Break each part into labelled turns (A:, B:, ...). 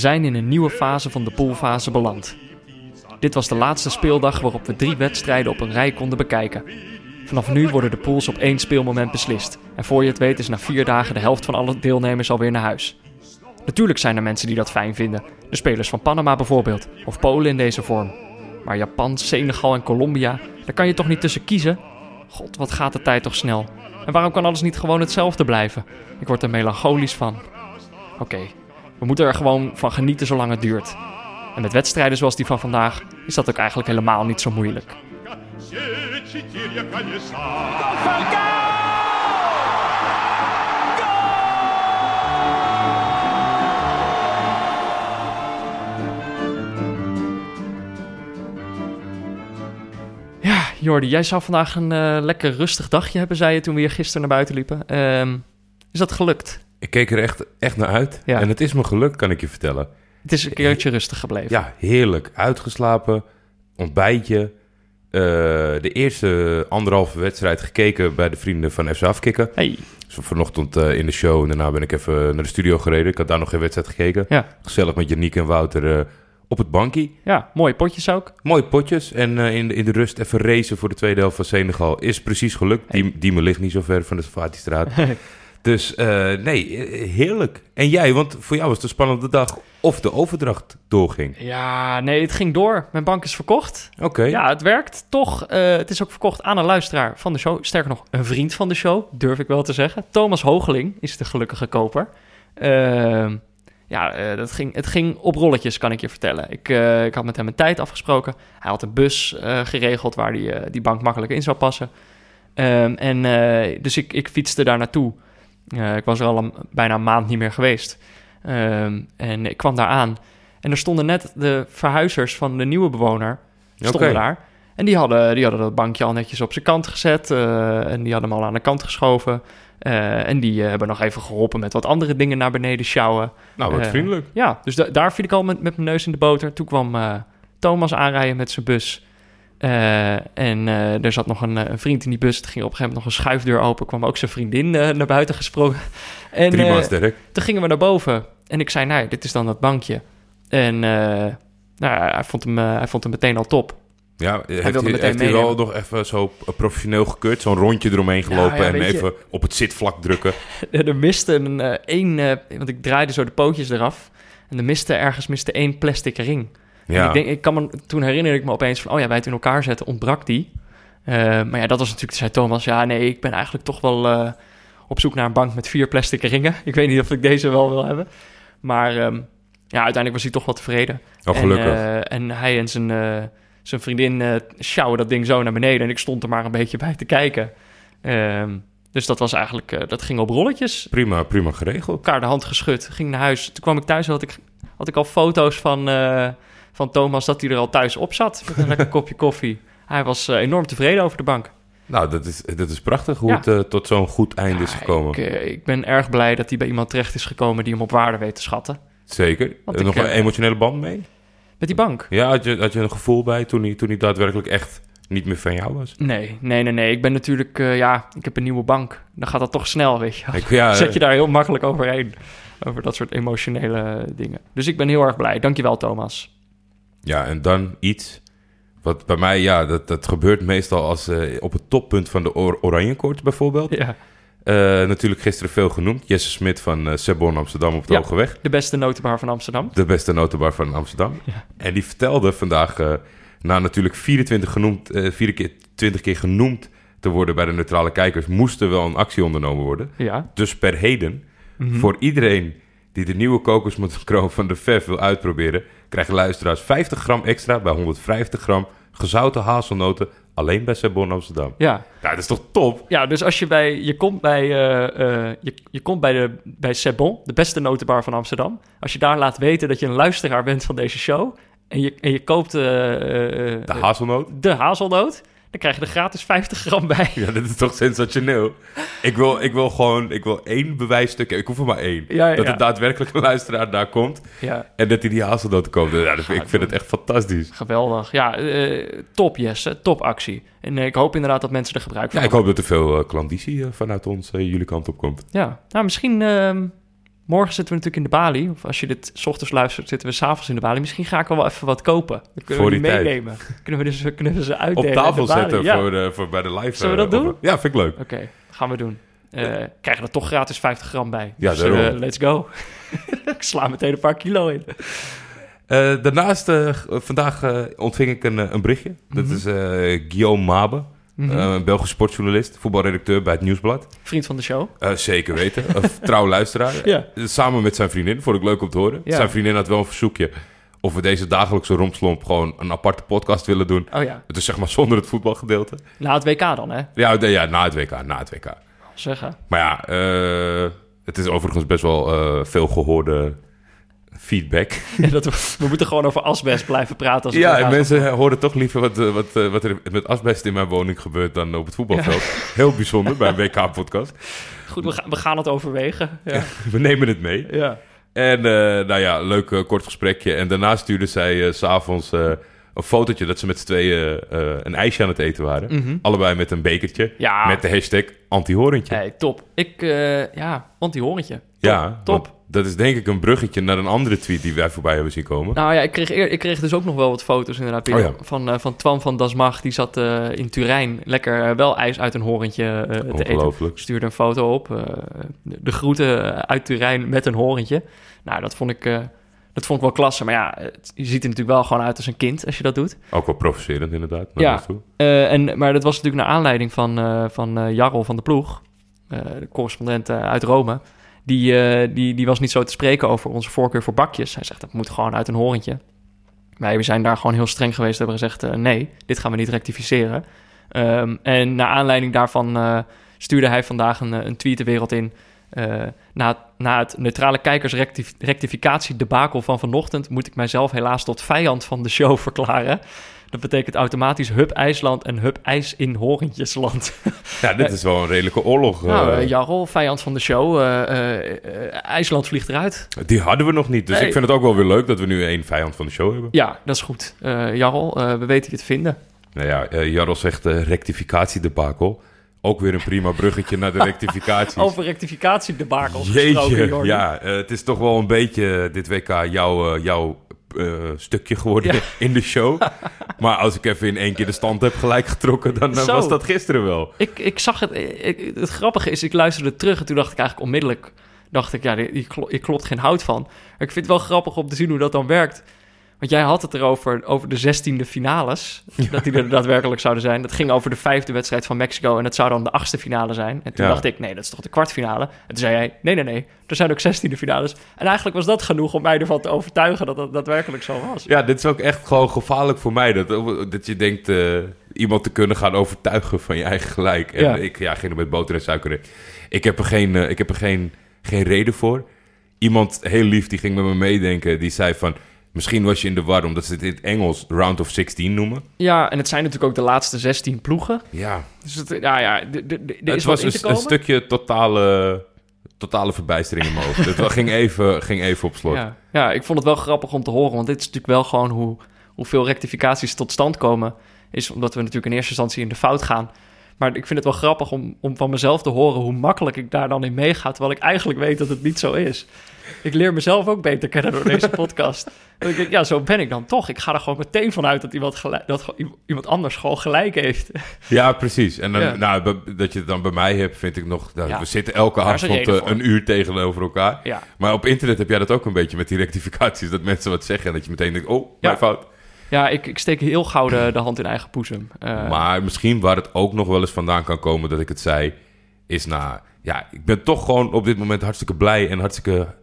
A: zijn in een nieuwe fase van de poolfase beland. Dit was de laatste speeldag waarop we drie wedstrijden op een rij konden bekijken. Vanaf nu worden de pools op één speelmoment beslist. En voor je het weet is na vier dagen de helft van alle deelnemers alweer naar huis. Natuurlijk zijn er mensen die dat fijn vinden. De spelers van Panama bijvoorbeeld. Of Polen in deze vorm. Maar Japan, Senegal en Colombia, daar kan je toch niet tussen kiezen? God, wat gaat de tijd toch snel. En waarom kan alles niet gewoon hetzelfde blijven? Ik word er melancholisch van. Oké, we moeten er gewoon van genieten zolang het duurt. En met wedstrijden zoals die van vandaag is dat ook eigenlijk helemaal niet zo moeilijk. Ja, Jordi, jij zou vandaag een eh, lekker rustig dagje hebben, zei je toen we hier gisteren naar buiten liepen. Ehm, is dat gelukt?
B: Ik keek er echt, echt naar uit.
A: Ja.
B: En het is me gelukt, kan ik je vertellen.
A: Het is een keertje rustig gebleven.
B: Ja, heerlijk. Uitgeslapen, ontbijtje. eh, de eerste anderhalve wedstrijd gekeken bij de vrienden van FC Afkikken.
A: Hey,
B: Dus vanochtend eh, in de show en daarna ben ik even naar de studio gereden. Ik had daar nog geen wedstrijd gekeken.
A: ja.
B: Gezellig met Janiek en Wouter eh, op het bankje.
A: ja, mooie potjes ook.
B: Mooie potjes. En in, de, in de rust even racen voor de tweede helft van Senegal. Is precies gelukt. Die, die me ligt niet zo ver van de Safati-straat. dus eh, nee, eh, heerlijk. En jij, want voor jou was het een spannende dag of de overdracht doorging.
A: Ja, nee, het ging door. Mijn bank is verkocht.
B: Oké.
A: Ja, het werkt toch. Eh, het is ook verkocht aan een luisteraar van de show. Sterker nog, een vriend van de show, durf ik wel te zeggen. Thomas Hogeling is de gelukkige koper. Ehm, ja, dat ging, het ging op rolletjes, kan ik je vertellen. Ik, ik had met hem een tijd afgesproken. Hij had een bus geregeld waar die, die bank makkelijk in zou passen. Ehm, en dus ik, ik fietste daar naartoe. Eh, ik was er al een, bijna een maand niet meer geweest. Ehm, en ik kwam daar aan. En er stonden net de verhuizers van de nieuwe bewoner stonden daar. En die hadden, die hadden dat bankje al netjes op zijn kant gezet. eh, en die hadden hem al aan de kant geschoven. Eh, en die hebben nog even geholpen met wat andere dingen naar beneden sjouwen.
B: Nou, wat vriendelijk.
A: Ja, dus da- daar viel ik al met, met mijn neus in de boter. Toen kwam Thomas aanrijden met zijn bus. Eh, en eh, er zat nog een, eh, een vriend in die bus. Er ging op een gegeven moment nog een schuifdeur open. kwam ook zijn vriendin naar buiten gesprongen. En,
B: Prima, sterk.
A: toen gingen we naar boven. En ik zei, nou, dit is dan dat bankje. En nou, hij, vond hem, hij vond hem meteen al top.
B: Ja, heeft hij, heeft hij wel nog even zo professioneel gekeurd? Zo'n rondje eromheen gelopen
A: ja,
B: en
A: je-
B: even op het zitvlak drukken?
A: er miste een, één, want ik draaide zo de pootjes eraf. En er miste ergens miste één plastic ring. En
B: Ja,
A: ik, denk, ik kan me, toen herinnerde ik me opeens van, oh ja, bij het in elkaar zetten ontbrak die. Eh, maar ja, dat was natuurlijk, zei Thomas, ja nee, ik ben eigenlijk toch wel eh, op zoek naar een bank met vier plastic ringen. Ik weet niet of ik deze wel wil hebben. Maar ehm, ja, uiteindelijk was hij toch wel tevreden.
B: oh, gelukkig.
A: En, eh, en hij en zijn, zijn vriendin sjouwen dat ding zo naar beneden. En ik stond er maar een beetje bij te kijken. Ehm, dus dat was eigenlijk, dat ging op rolletjes.
B: prima, prima geregeld.
A: Elkaar de hand geschud, ging naar huis. Toen kwam ik thuis en had ik, had ik al foto's van, van Thomas dat hij er al thuis op zat. Met een lekker kopje koffie. Hij was eh, enorm tevreden over de bank.
B: Nou, dat is, dat is prachtig hoe
A: Ja.
B: het eh, tot zo'n goed einde is gekomen.
A: Ik, eh, ik ben erg blij dat hij bij iemand terecht is gekomen die hem op waarde weet te schatten.
B: Zeker.
A: Ik,
B: nog een emotionele band mee?
A: Met die bank.
B: Ja, had je, had je een gevoel bij toen hij, toen hij daadwerkelijk echt niet meer van jou was?
A: Nee, nee, nee, nee. Ik ben natuurlijk, ja, ik heb een nieuwe bank. Dan gaat dat toch snel, weet je. wel.
B: Ik, ja,
A: Zet je daar heel makkelijk overheen. Over dat soort emotionele dingen. Dus ik ben heel erg blij. Dankjewel, Thomas.
B: Ja, en dan iets wat bij mij, ja, dat, dat gebeurt meestal als eh, op het toppunt van de or oranje koorts bijvoorbeeld.
A: Ja,
B: Eh, natuurlijk gisteren veel genoemd. Jesse Smit van uh, Sebon Amsterdam op de
A: Ja.
B: Hoge Weg.
A: de beste notenbar van Amsterdam.
B: De beste notenbar van Amsterdam.
A: Ja.
B: En die vertelde vandaag, na natuurlijk 24 genoemd, eh 24 keer genoemd te worden bij de neutrale kijkers, moest er wel een actie ondernomen worden.
A: Ja.
B: Dus per heden,
A: Mhm.
B: voor iedereen die de nieuwe kokosmokroon van de VEF wil uitproberen, krijgen luisteraars 50 gram extra bij 150 gram gezouten hazelnoten alleen bij Sebon Amsterdam.
A: Ja.
B: Ja, dat is toch top?
A: ja, dus als je bij, je komt bij, eh, je, je komt bij, de, bij Sebon, de beste notenbar van Amsterdam. Als je daar laat weten dat je een luisteraar bent van deze show en je, en je koopt eh,
B: De hazelnoot?
A: de hazelnoot, dan krijg je er gratis 50 gram bij.
B: Ja, dat is toch sensationeel? Ik wil, ik wil gewoon, ik wil één bewijsstuk, ik hoef er maar één.
A: Ja, ja,
B: dat er daadwerkelijk een luisteraar daar komt
A: Ja,
B: en dat hij die hazelnoten koopt. Ja, ik vind het echt fantastisch.
A: geweldig. Ja, eh, top Jesse, top actie. En eh, ik hoop inderdaad dat mensen er gebruik van
B: Ja, ik hoop dat er veel uh, klanditie vanuit ons, jullie kant op komt.
A: Ja, nou misschien ehm, morgen zitten we natuurlijk in de balie. Of als je dit 's ochtends luistert, zitten we s'avonds in de balie. Misschien ga ik wel even wat kopen. Dan kunnen
B: Voor
A: we die meenemen. Kunnen we, dus, kunnen we ze
B: Op
A: uitdelen. in
B: tafel zetten
A: Ja.
B: voor, de, voor bij de live.
A: Zullen we
B: eh,
A: dat doen?
B: op- Ja, vind ik leuk.
A: Oké, gaan we doen. Eh krijgen er toch gratis 50 gram bij.
B: Ja,
A: dus, eh, let's go. ik sla meteen een paar kilo in.
B: Daarnaast, vandaag ontving ik een, een berichtje. Dat
A: Mhm.
B: is Guillaume Mabe,
A: Mhm.
B: eh, een Belgisch sportjournalist, voetbalredacteur bij het Nieuwsblad.
A: Vriend van de show.
B: Eh, zeker weten, een trouw luisteraar.
A: Ja.
B: Eh, Samen met zijn vriendin, vond ik leuk om te horen.
A: Ja.
B: Zijn vriendin had wel een verzoekje of we deze dagelijkse rompslomp gewoon een aparte podcast willen doen.
A: Oh ja.
B: Het is zeg maar zonder het voetbalgedeelte.
A: Na het WK dan, hè?
B: Ja, ja na het WK, na het WK.
A: Zeggen.
B: Maar ja, het is overigens best wel veel gehoorde feedback.
A: Ja, dat we, we moeten gewoon over asbest blijven praten. Als
B: Ja, en mensen horen toch liever wat, eh, wat, eh, wat er met asbest in mijn woning gebeurt dan op het voetbalveld. Heel bijzonder bij een WK-podcast.
A: Goed, we, gaan we gaan het overwegen. Ja.
B: We nemen het mee.
A: ja.
B: En eh, nou ja, leuk kort gesprekje. En daarna stuurde zij s s'avonds een fotootje dat ze met z'n tweeën eh, een ijsje aan het eten waren.
A: Mhm.
B: Allebei met een bekertje.
A: Ja.
B: Met de hashtag anti-horentje.
A: Hey, top. Ik, eh, ja, anti-horentje.
B: Ja,
A: top.
B: Dat is denk ik een bruggetje naar een andere tweet die wij voorbij hebben zien komen.
A: Nou ja, ik kreeg, eer- ik kreeg dus ook nog wel wat foto's inderdaad.
B: Oh ja.
A: van, eh, van Twan van Dasmach. Die zat in Turijn lekker wel ijs uit een horentje te eten. Stuurde een foto op. de, groeten uit Turijn met een horentje. Nou, dat vond ik, dat vond ik wel klasse. Maar ja, het- je ziet er natuurlijk wel gewoon uit als een kind als je dat doet.
B: Ook wel provocerend inderdaad.
A: Ja. Eh, en, maar dat was natuurlijk naar aanleiding van, eh van eh, Jarl van de Ploeg, de correspondent uit Rome. Die, die, die was niet zo te spreken over onze voorkeur voor bakjes. Hij zegt dat moet gewoon uit een horentje. Wij we zijn daar gewoon heel streng geweest. Hebben gezegd: nee, dit gaan we niet rectificeren. Ehm, en naar aanleiding daarvan stuurde hij vandaag een, een tweet de wereld in. Eh, na, na het neutrale kijkersrectificatie debakel van vanochtend moet ik mijzelf helaas tot vijand van de show verklaren. Dat betekent automatisch Hub IJsland en Hub IJs in Horentjesland.
B: Ja, dit is wel een redelijke oorlog.
A: nou,
B: eh,
A: eh, Jarl, vijand van de show. IJsland vliegt eruit.
B: Die hadden we nog niet. Dus
A: Nee.
B: ik vind het ook wel weer leuk dat we nu één vijand van de show hebben.
A: Ja, dat is goed. Jarl, we weten je te vinden.
B: Nou ja, Jarl zegt eh rectificatiedebakel. Ook weer een prima bruggetje naar de rectificaties.
A: Over rectificatiedebakels
B: Jeetje, ja, eh, het is toch wel een beetje eh, dit WK jouw, eh, jouw stukje geworden
A: Ja.
B: in de show. maar als ik even in één keer de stand heb gelijk getrokken, dan
A: Zo.
B: was dat gisteren wel.
A: Ik, ik zag het. ik- het grappige is, ik luisterde terug en toen dacht ik eigenlijk onmiddellijk... dacht ik, ja, hier klopt geen hout van. Maar ik vind het wel grappig om te zien hoe dat dan werkt. Want jij had het erover, over de zestiende finales. Dat die er daadwerkelijk zouden zijn. Dat ging over de vijfde wedstrijd van Mexico. En dat zou dan de achtste finale zijn. En toen
B: Ja.
A: dacht ik, nee, dat is toch de kwartfinale? En toen zei jij, nee, nee, nee. Er zijn ook zestiende finales. En eigenlijk was dat genoeg om mij ervan te overtuigen dat dat daadwerkelijk zo was.
B: Ja, dit is ook echt gewoon gevaarlijk voor mij. Dat, dat je denkt eh, iemand te kunnen gaan overtuigen van je eigen gelijk. En
A: Ja.
B: ik ja, ging er met boter en suiker in. Ik heb er, geen, eh, ik heb er geen, geen reden voor. Iemand heel lief die ging met me meedenken. Die zei van, misschien was je in de war omdat ze het in het Engels round of 16 noemen.
A: Ja, en het zijn natuurlijk ook de laatste 16 ploegen.
B: Ja,
A: Dus het, ja, ja, er-
B: het
A: is wat
B: was een, stukje totale, totale verbijstering in mijn hoofd. het ging even, ging even op slot.
A: Ja, ja, ik vond het wel grappig om te horen, want dit is natuurlijk wel gewoon hoe, hoeveel rectificaties tot stand komen. Is omdat we natuurlijk in eerste instantie in de fout gaan. Maar ik vind het wel grappig om, om van mezelf te horen hoe makkelijk ik daar dan in meega, terwijl ik eigenlijk weet dat het niet zo is. Ik leer mezelf ook beter kennen door deze podcast. En ik denk, ja, zo ben ik dan toch. Ik ga er gewoon meteen vanuit dat iemand, gelijk, dat iemand anders gewoon gelijk heeft.
B: Ja, precies. En dan,
A: Ja.
B: nou, dat je het dan bij mij hebt, vind ik nog... Nou,
A: Ja.
B: We zitten elke avond eh, een uur tegenover elkaar.
A: Ja,
B: Maar op internet heb jij dat ook een beetje met die rectificaties. Dat mensen wat zeggen en dat je meteen denkt, oh, mijn fout.
A: Ja ik, ik steek heel gauw de, de hand in eigen boezem. Eh,
B: Maar misschien waar het ook nog wel eens vandaan kan komen dat ik het zei... is na... Ja, ik ben toch gewoon op dit moment hartstikke blij en hartstikke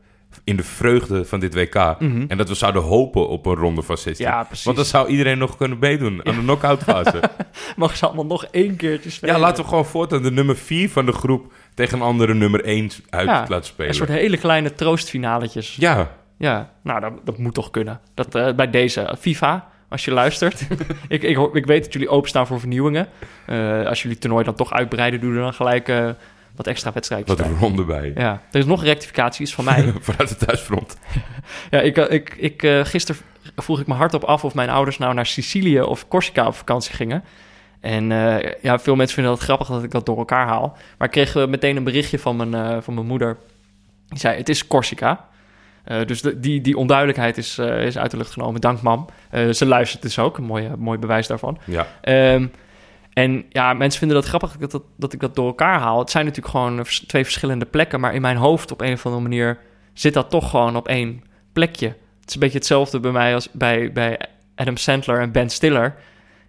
B: in de vreugde van dit WK.
A: Mhm.
B: En dat we zouden hopen op een ronde van 16.
A: Ja, precies.
B: Want dan zou iedereen nog kunnen meedoen aan de knock-out fase.
A: Mag ze allemaal nog één keertje spelen?
B: ja, laten we gewoon voortaan de nummer 4 van de groep... tegen een andere nummer 1 uit
A: Ja,
B: laten spelen.
A: Een soort hele kleine troostfinaletjes.
B: Ja,
A: Ja, nou, dat, dat moet toch kunnen. Dat, eh, bij deze FIFA, als je luistert. ik, ik, ik weet dat jullie openstaan voor vernieuwingen. Eh, als jullie het toernooi dan toch uitbreiden, doen er dan gelijk eh, wat extra wedstrijdjes
B: wat een ronde bij.
A: Ja, er is nog een rectificatie, is van mij.
B: Vanuit het thuisfront.
A: ja, ik, eh, ik, ik, eh, gisteren vroeg ik me hardop af of mijn ouders nou naar Sicilië of Corsica op vakantie gingen. En ja, veel mensen vinden het grappig dat ik dat door elkaar haal. Maar ik kreeg meteen een berichtje van mijn, van mijn moeder. Die zei, het is Corsica. Uh, dus de, die, die onduidelijkheid is, uh, is uit de lucht genomen. Dank, mam. Uh, ze luistert dus ook. Een mooi, mooi bewijs daarvan.
B: Ja.
A: Um, en ja, mensen vinden dat grappig dat, dat, dat, ik dat door elkaar haal. Het zijn natuurlijk gewoon twee verschillende plekken. Maar in mijn hoofd op een of andere manier zit dat toch gewoon op één plekje. Het is een beetje hetzelfde bij mij als bij, bij Adam Sandler en Ben Stiller.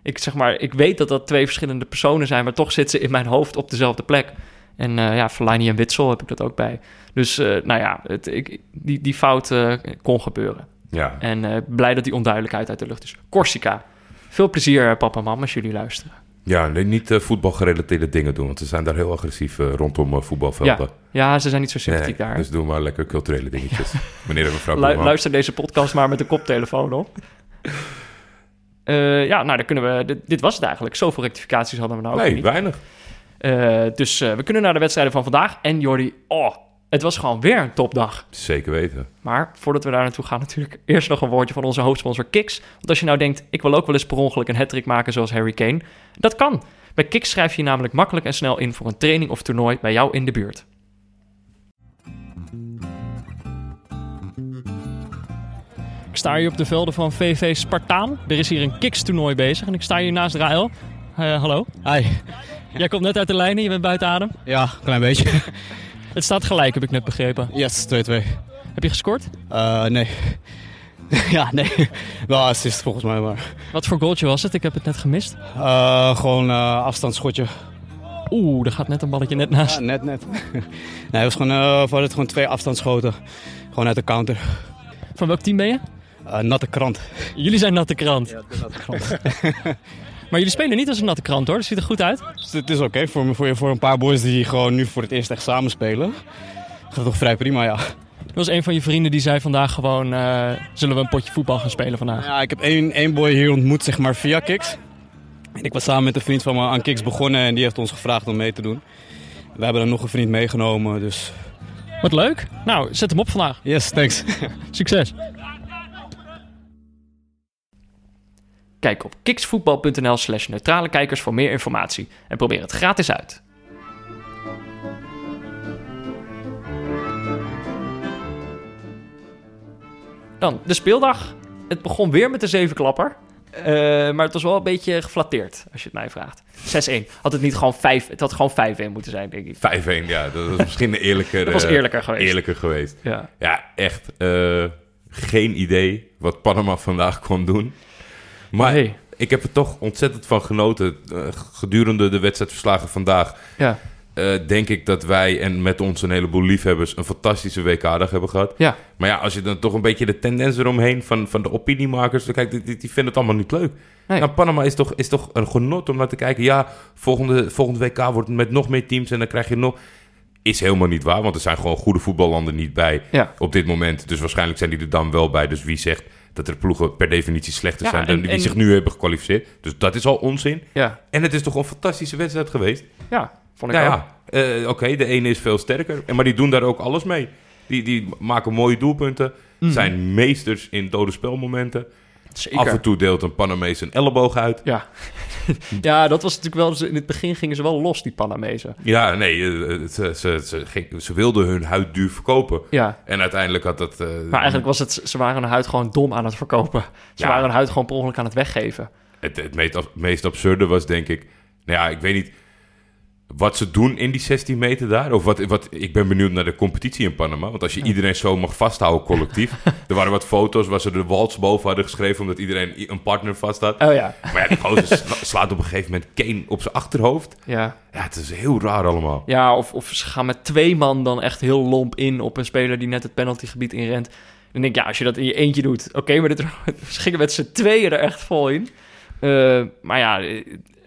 A: Ik zeg maar, ik weet dat dat twee verschillende personen zijn, maar toch zitten ze in mijn hoofd op dezelfde plek. En ja, Fellaini en Witsel heb ik dat ook bij. Dus uh, nou ja, het, ik, die, die fout uh, kon gebeuren.
B: Ja.
A: En blij dat die onduidelijkheid uit de lucht is. Corsica. Veel plezier, papa en mama, als jullie luisteren.
B: Ja, nee, niet voetbalgerelateerde dingen doen, want ze zijn daar heel agressief rondom voetbalvelden.
A: Ja. ja, ze zijn niet zo sympathiek
B: nee,
A: daar.
B: Dus doe maar lekker culturele dingetjes. Meneer en mevrouw
A: Lu Luister deze podcast maar met de koptelefoon op. ja, nou, dan kunnen we... Dit, dit, was het eigenlijk. Zoveel rectificaties hadden we nou ook
B: nee, weinig.
A: dus we kunnen naar de wedstrijden van vandaag. En Jordi, oh, het was gewoon weer een topdag.
B: Zeker weten.
A: Maar voordat we daar naartoe gaan, natuurlijk eerst nog een woordje van onze hoofdsponsor Kiks. Want als je nou denkt, ik wil ook wel eens per ongeluk een hattrick maken zoals Harry Kane, dat kan. Bij Kiks schrijf je, je namelijk makkelijk en snel in voor een training of toernooi bij jou in de buurt. Ik sta hier op de velden van VV Spartaan. Er is hier een Kiks-toernooi bezig en ik sta hier naast Rael. Uh, hallo.
C: Hi.
A: Jij komt net uit de lijnen, je bent buiten adem.
C: Ja, een klein beetje.
A: Het staat gelijk, heb ik net begrepen.
C: Yes, 2-2.
A: Heb je gescoord?
C: Uh, nee. ja, nee. Wel assist volgens mij, maar...
A: Wat voor goaltje was het? Ik heb het net gemist.
C: Uh, gewoon uh, afstandsschotje.
A: Oeh, daar gaat net een balletje net naast.
C: Ja, net, net. nee, het was gewoon, uh, we hadden gewoon twee afstandsschoten. Gewoon uit de counter.
A: Van welk team ben je?
C: natte krant.
A: Jullie zijn natte krant?
C: Ja, de natte krant.
A: Maar jullie spelen niet als een natte krant hoor, dat ziet er goed uit.
C: Dus het is oké okay. voor, voor, voor een paar boys die gewoon nu voor het eerst echt samen spelen. Gaat toch vrij prima, ja.
A: Er was een van je vrienden die zei vandaag gewoon, uh, zullen we een potje voetbal gaan spelen vandaag?
C: Ja, ik heb één, één boy hier ontmoet, zeg maar, via Kiks. Ik was samen met een vriend van me aan Kiks begonnen en die heeft ons gevraagd om mee te doen. We hebben er nog een vriend meegenomen, dus...
A: Wat leuk. Nou, zet hem op vandaag.
C: Yes, thanks.
A: Succes. Kijk op kiksvoetbal.nl slash neutrale kijkers voor meer informatie en probeer het gratis uit. Dan de speeldag. Het begon weer met de zevenklapper. Uh, maar het was wel een beetje geflatteerd, als je het mij vraagt. 6-1. Had het niet gewoon 5... Het had gewoon 5-1 moeten zijn, denk ik.
B: 5-1, ja. Dat was misschien eerlijker...
A: dat was eerlijker geweest.
B: Eerlijker geweest.
A: Ja,
B: ja echt. Uh, geen idee wat Panama vandaag kon doen. Maar ik heb er toch ontzettend van genoten. Uh, gedurende de wedstrijdverslagen vandaag...
A: Ja.
B: Uh, denk ik dat wij en met ons een heleboel liefhebbers een fantastische WK-dag hebben gehad.
A: Ja.
B: Maar ja, als je dan toch een beetje de tendens eromheen van, van de opiniemakers... Dan kijk, die, die, vinden het allemaal niet leuk.
A: Nee.
B: Nou, Panama is toch, is toch een genot om naar te kijken. Ja, volgende, volgende WK wordt met nog meer teams en dan krijg je nog... Is helemaal niet waar, want er zijn gewoon goede voetballanden niet bij
A: ja.
B: op dit moment. Dus waarschijnlijk zijn die er dan wel bij. Dus wie zegt dat er ploegen per definitie slechter
A: Ja,
B: zijn dan
A: en-
B: die
A: en-
B: zich nu hebben gekwalificeerd. Dus dat is al onzin.
A: Ja,
B: En het is toch een fantastische wedstrijd geweest.
A: ja vond ik
B: Nou
A: ook.
B: ja, eh, oké, de ene is veel sterker. Maar die doen daar ook alles mee. Die, die maken mooie doelpunten.
A: Mhm.
B: Zijn meesters in dode spelmomenten.
A: Zeker.
B: Af en toe deelt een Panamees een elleboog uit.
A: Ja. ja, dat was natuurlijk wel... In het begin gingen ze wel los, die Panamezen.
B: Ja, nee, eh, ze, ze, ze, ging- ze wilden hun huid duur verkopen.
A: Ja,
B: En uiteindelijk had dat... eh,
A: maar eigenlijk was het... Ze waren hun huid gewoon dom aan het verkopen. Ze
B: Ja.
A: waren hun huid gewoon per ongeluk aan het weggeven.
B: Het, het meest, meest absurde was, denk ik... Nou ja, ik weet niet wat ze doen in die 16 meter daar. Of wat, wat, ik ben benieuwd naar de competitie in Panama. Want als je iedereen zo mag vasthouden collectief... er waren wat foto's waar ze de waltz boven hadden geschreven... omdat iedereen een partner vast had.
A: Oh ja.
B: Maar ja, die gozer sla- slaat op een gegeven moment Kane op zijn achterhoofd.
A: Ja,
B: Ja, het is heel raar allemaal.
A: ja of, of ze gaan met twee man dan echt heel lomp in... op een speler die net het penaltygebied inrent. Dan denk ik, ja, als je dat in je eentje doet... Oké, maar dit, ze gingen met z'n tweeën er echt vol in. Eh, maar ja,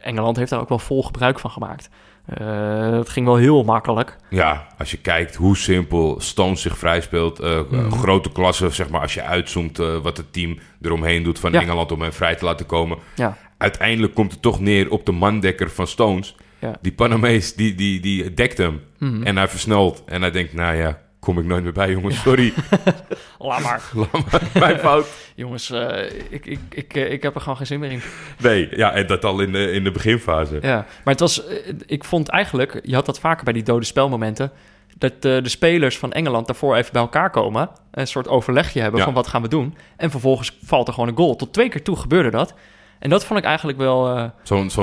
A: Engeland heeft daar ook wel vol gebruik van gemaakt. Eh het ging wel heel makkelijk.
B: Ja, als je kijkt hoe simpel Stones zich vrij speelt. eh,
A: Mhm.
B: Grote klasse, zeg maar, als je uitzoomt eh, wat het team eromheen doet van
A: Ja.
B: Engeland om hem vrij te laten komen.
A: Ja,
B: Uiteindelijk komt het toch neer op de mandekker van Stones.
A: Ja.
B: Die Panamees, die, die, die dekt hem.
A: Mhm.
B: En hij versnelt. En hij denkt, nou ja, kom ik nooit meer bij, jongens. Sorry.
A: Laat maar.
B: Laat maar. Mijn fout.
A: Jongens, eh, ik, ik, ik, eh, ik heb er gewoon geen zin meer in.
B: Nee, ja, en dat al in de, in de beginfase.
A: Ja, maar het was, eh, ik vond eigenlijk, je had dat vaker bij die dode spelmomenten, dat de spelers van Engeland daarvoor even bij elkaar komen, een soort overlegje hebben
B: Ja.
A: van wat gaan we doen. En vervolgens valt er gewoon een goal. Tot twee keer toe gebeurde dat. En dat vond ik eigenlijk wel, eh,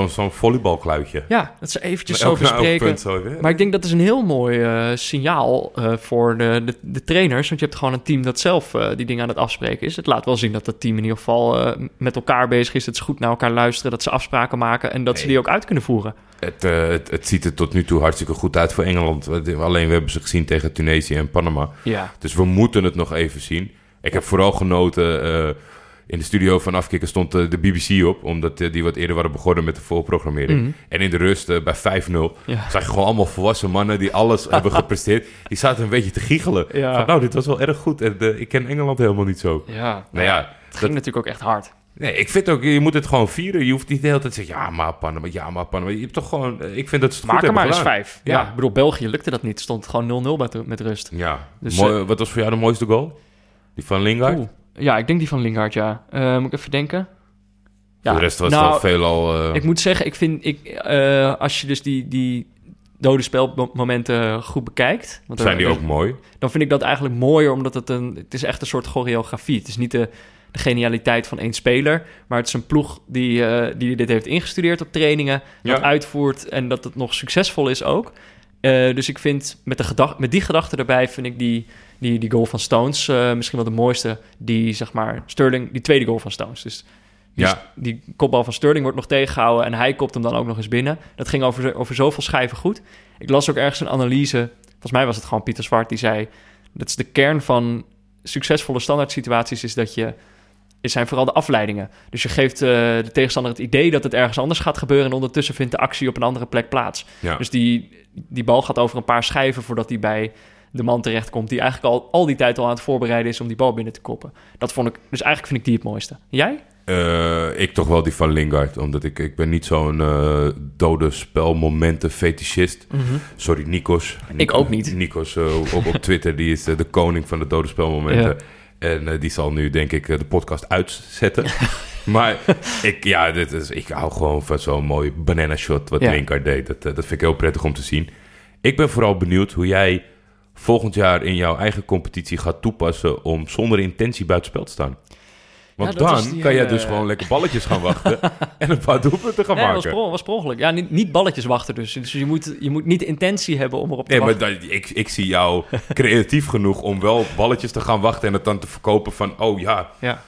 B: Zo'n volleybalkluitje.
A: ja, dat ze eventjes zo bespreken.
B: punt zo weer.
A: Maar ik denk dat is een heel mooi eh, signaal eh, voor de, de, de trainers. Want je hebt gewoon een team dat zelf die dingen aan het afspreken is. Het laat wel zien dat dat team in ieder geval met elkaar bezig is. Dat ze goed naar elkaar luisteren. Dat ze afspraken maken. En dat ze die ook uit kunnen voeren.
B: Het, het, het ziet er tot nu toe hartstikke goed uit voor Engeland. Alleen we hebben ze gezien tegen Tunesië en Panama.
A: Ja.
B: Dus we moeten het nog even zien. Ik heb vooral genoten. In de studio van Afkikken stond eh, de BBC op. Omdat eh, die wat eerder waren begonnen met de voorprogrammering.
A: Mhm.
B: En in de rust eh, bij 5-0
A: Ja.
B: zag je gewoon allemaal volwassen mannen die alles hebben gepresteerd. Die zaten een beetje te giechelen.
A: Ja.
B: Van, nou, dit was wel erg goed. En ik ken Engeland helemaal niet zo.
A: Ja.
B: Nou ja,
A: Het ging natuurlijk ook echt hard.
B: Nee, ik vind ook, je moet het gewoon vieren. Je hoeft niet de hele tijd te zeggen, ja, maar Panama, ja, maar Panama. Je hebt toch gewoon, ik vind dat ze het
A: Maak
B: goed
A: er maar eens vijf.
B: Ja.
A: Ja. ik bedoel, België lukte dat niet. Stond gewoon 0-0 met, met rust.
B: Ja,
A: Dus,
B: Mooi, wat was voor jou de mooiste goal? Die van Lingard?
A: Oeh. Ja, ik denk die van Lingard, ja. Eh, moet ik even denken?
B: Voor de rest was
A: nou,
B: wel veelal... eh
A: Ik moet zeggen, ik vind, ik, eh, als je dus die, die dode spelmomenten goed bekijkt... Want
B: zijn die ook mooi?
A: dan vind ik dat eigenlijk mooier, omdat het een... Het is echt een soort choreografie. Het is niet de, de genialiteit van één speler, maar het is een ploeg die, die dit heeft ingestudeerd op trainingen, dat
B: Ja.
A: uitvoert en dat het nog succesvol is ook. Dus ik vind, met, de gedag met die gedachte erbij, vind ik die, die, die goal van Stones eh, misschien wel de mooiste. Die, zeg maar, Sterling, die tweede goal van Stones. Dus die,
B: Ja.
A: die kopbal van Sterling wordt nog tegengehouden en hij kopt hem dan ook nog eens binnen. Dat ging over, over zoveel schijven goed. Ik las ook ergens een analyse, volgens mij was het gewoon Pieter Zwart, die zei... dat is de kern van succesvolle standaard situaties is dat je... Het zijn vooral de afleidingen. Dus je geeft eh, de tegenstander het idee dat het ergens anders gaat gebeuren... en ondertussen vindt de actie op een andere plek plaats.
B: Ja.
A: Dus die, die bal gaat over een paar schijven voordat die bij de man terechtkomt... die eigenlijk al, al die tijd al aan het voorbereiden is om die bal binnen te koppen. Dat vond ik, dus eigenlijk vind ik die het mooiste. Jij?
B: Eh, ik toch wel die van Lingard. Omdat ik, ik ben niet zo'n eh dode spelmomenten fetischist. Sorry, Nikos.
A: Ik ook niet.
B: Nikos eh, op, op Twitter, die is de koning van de dode spelmomenten. En die zal nu, denk ik, de podcast uitzetten. maar ik, ja, dit is, ik hou gewoon van zo'n mooi banana shot wat
A: Ja.
B: Lingard deed. Dat, dat vind ik heel prettig om te zien. Ik ben vooral benieuwd hoe jij volgend jaar in jouw eigen competitie gaat toepassen... om zonder intentie buitenspel te staan. Want
A: Ja,
B: dan
A: die
B: kan jij dus gewoon lekker balletjes gaan wachten... en een paar doelpunten gaan
A: Nee, dat was,
B: maken.
A: ongeluk. Ja, niet, niet balletjes wachten dus. Dus je moet, je moet niet intentie hebben om erop te
B: Nee, maar
A: wachten.
B: dat, ik, ik zie jou creatief genoeg om wel balletjes te gaan wachten... en het dan te verkopen van, oh ja,
A: Ja.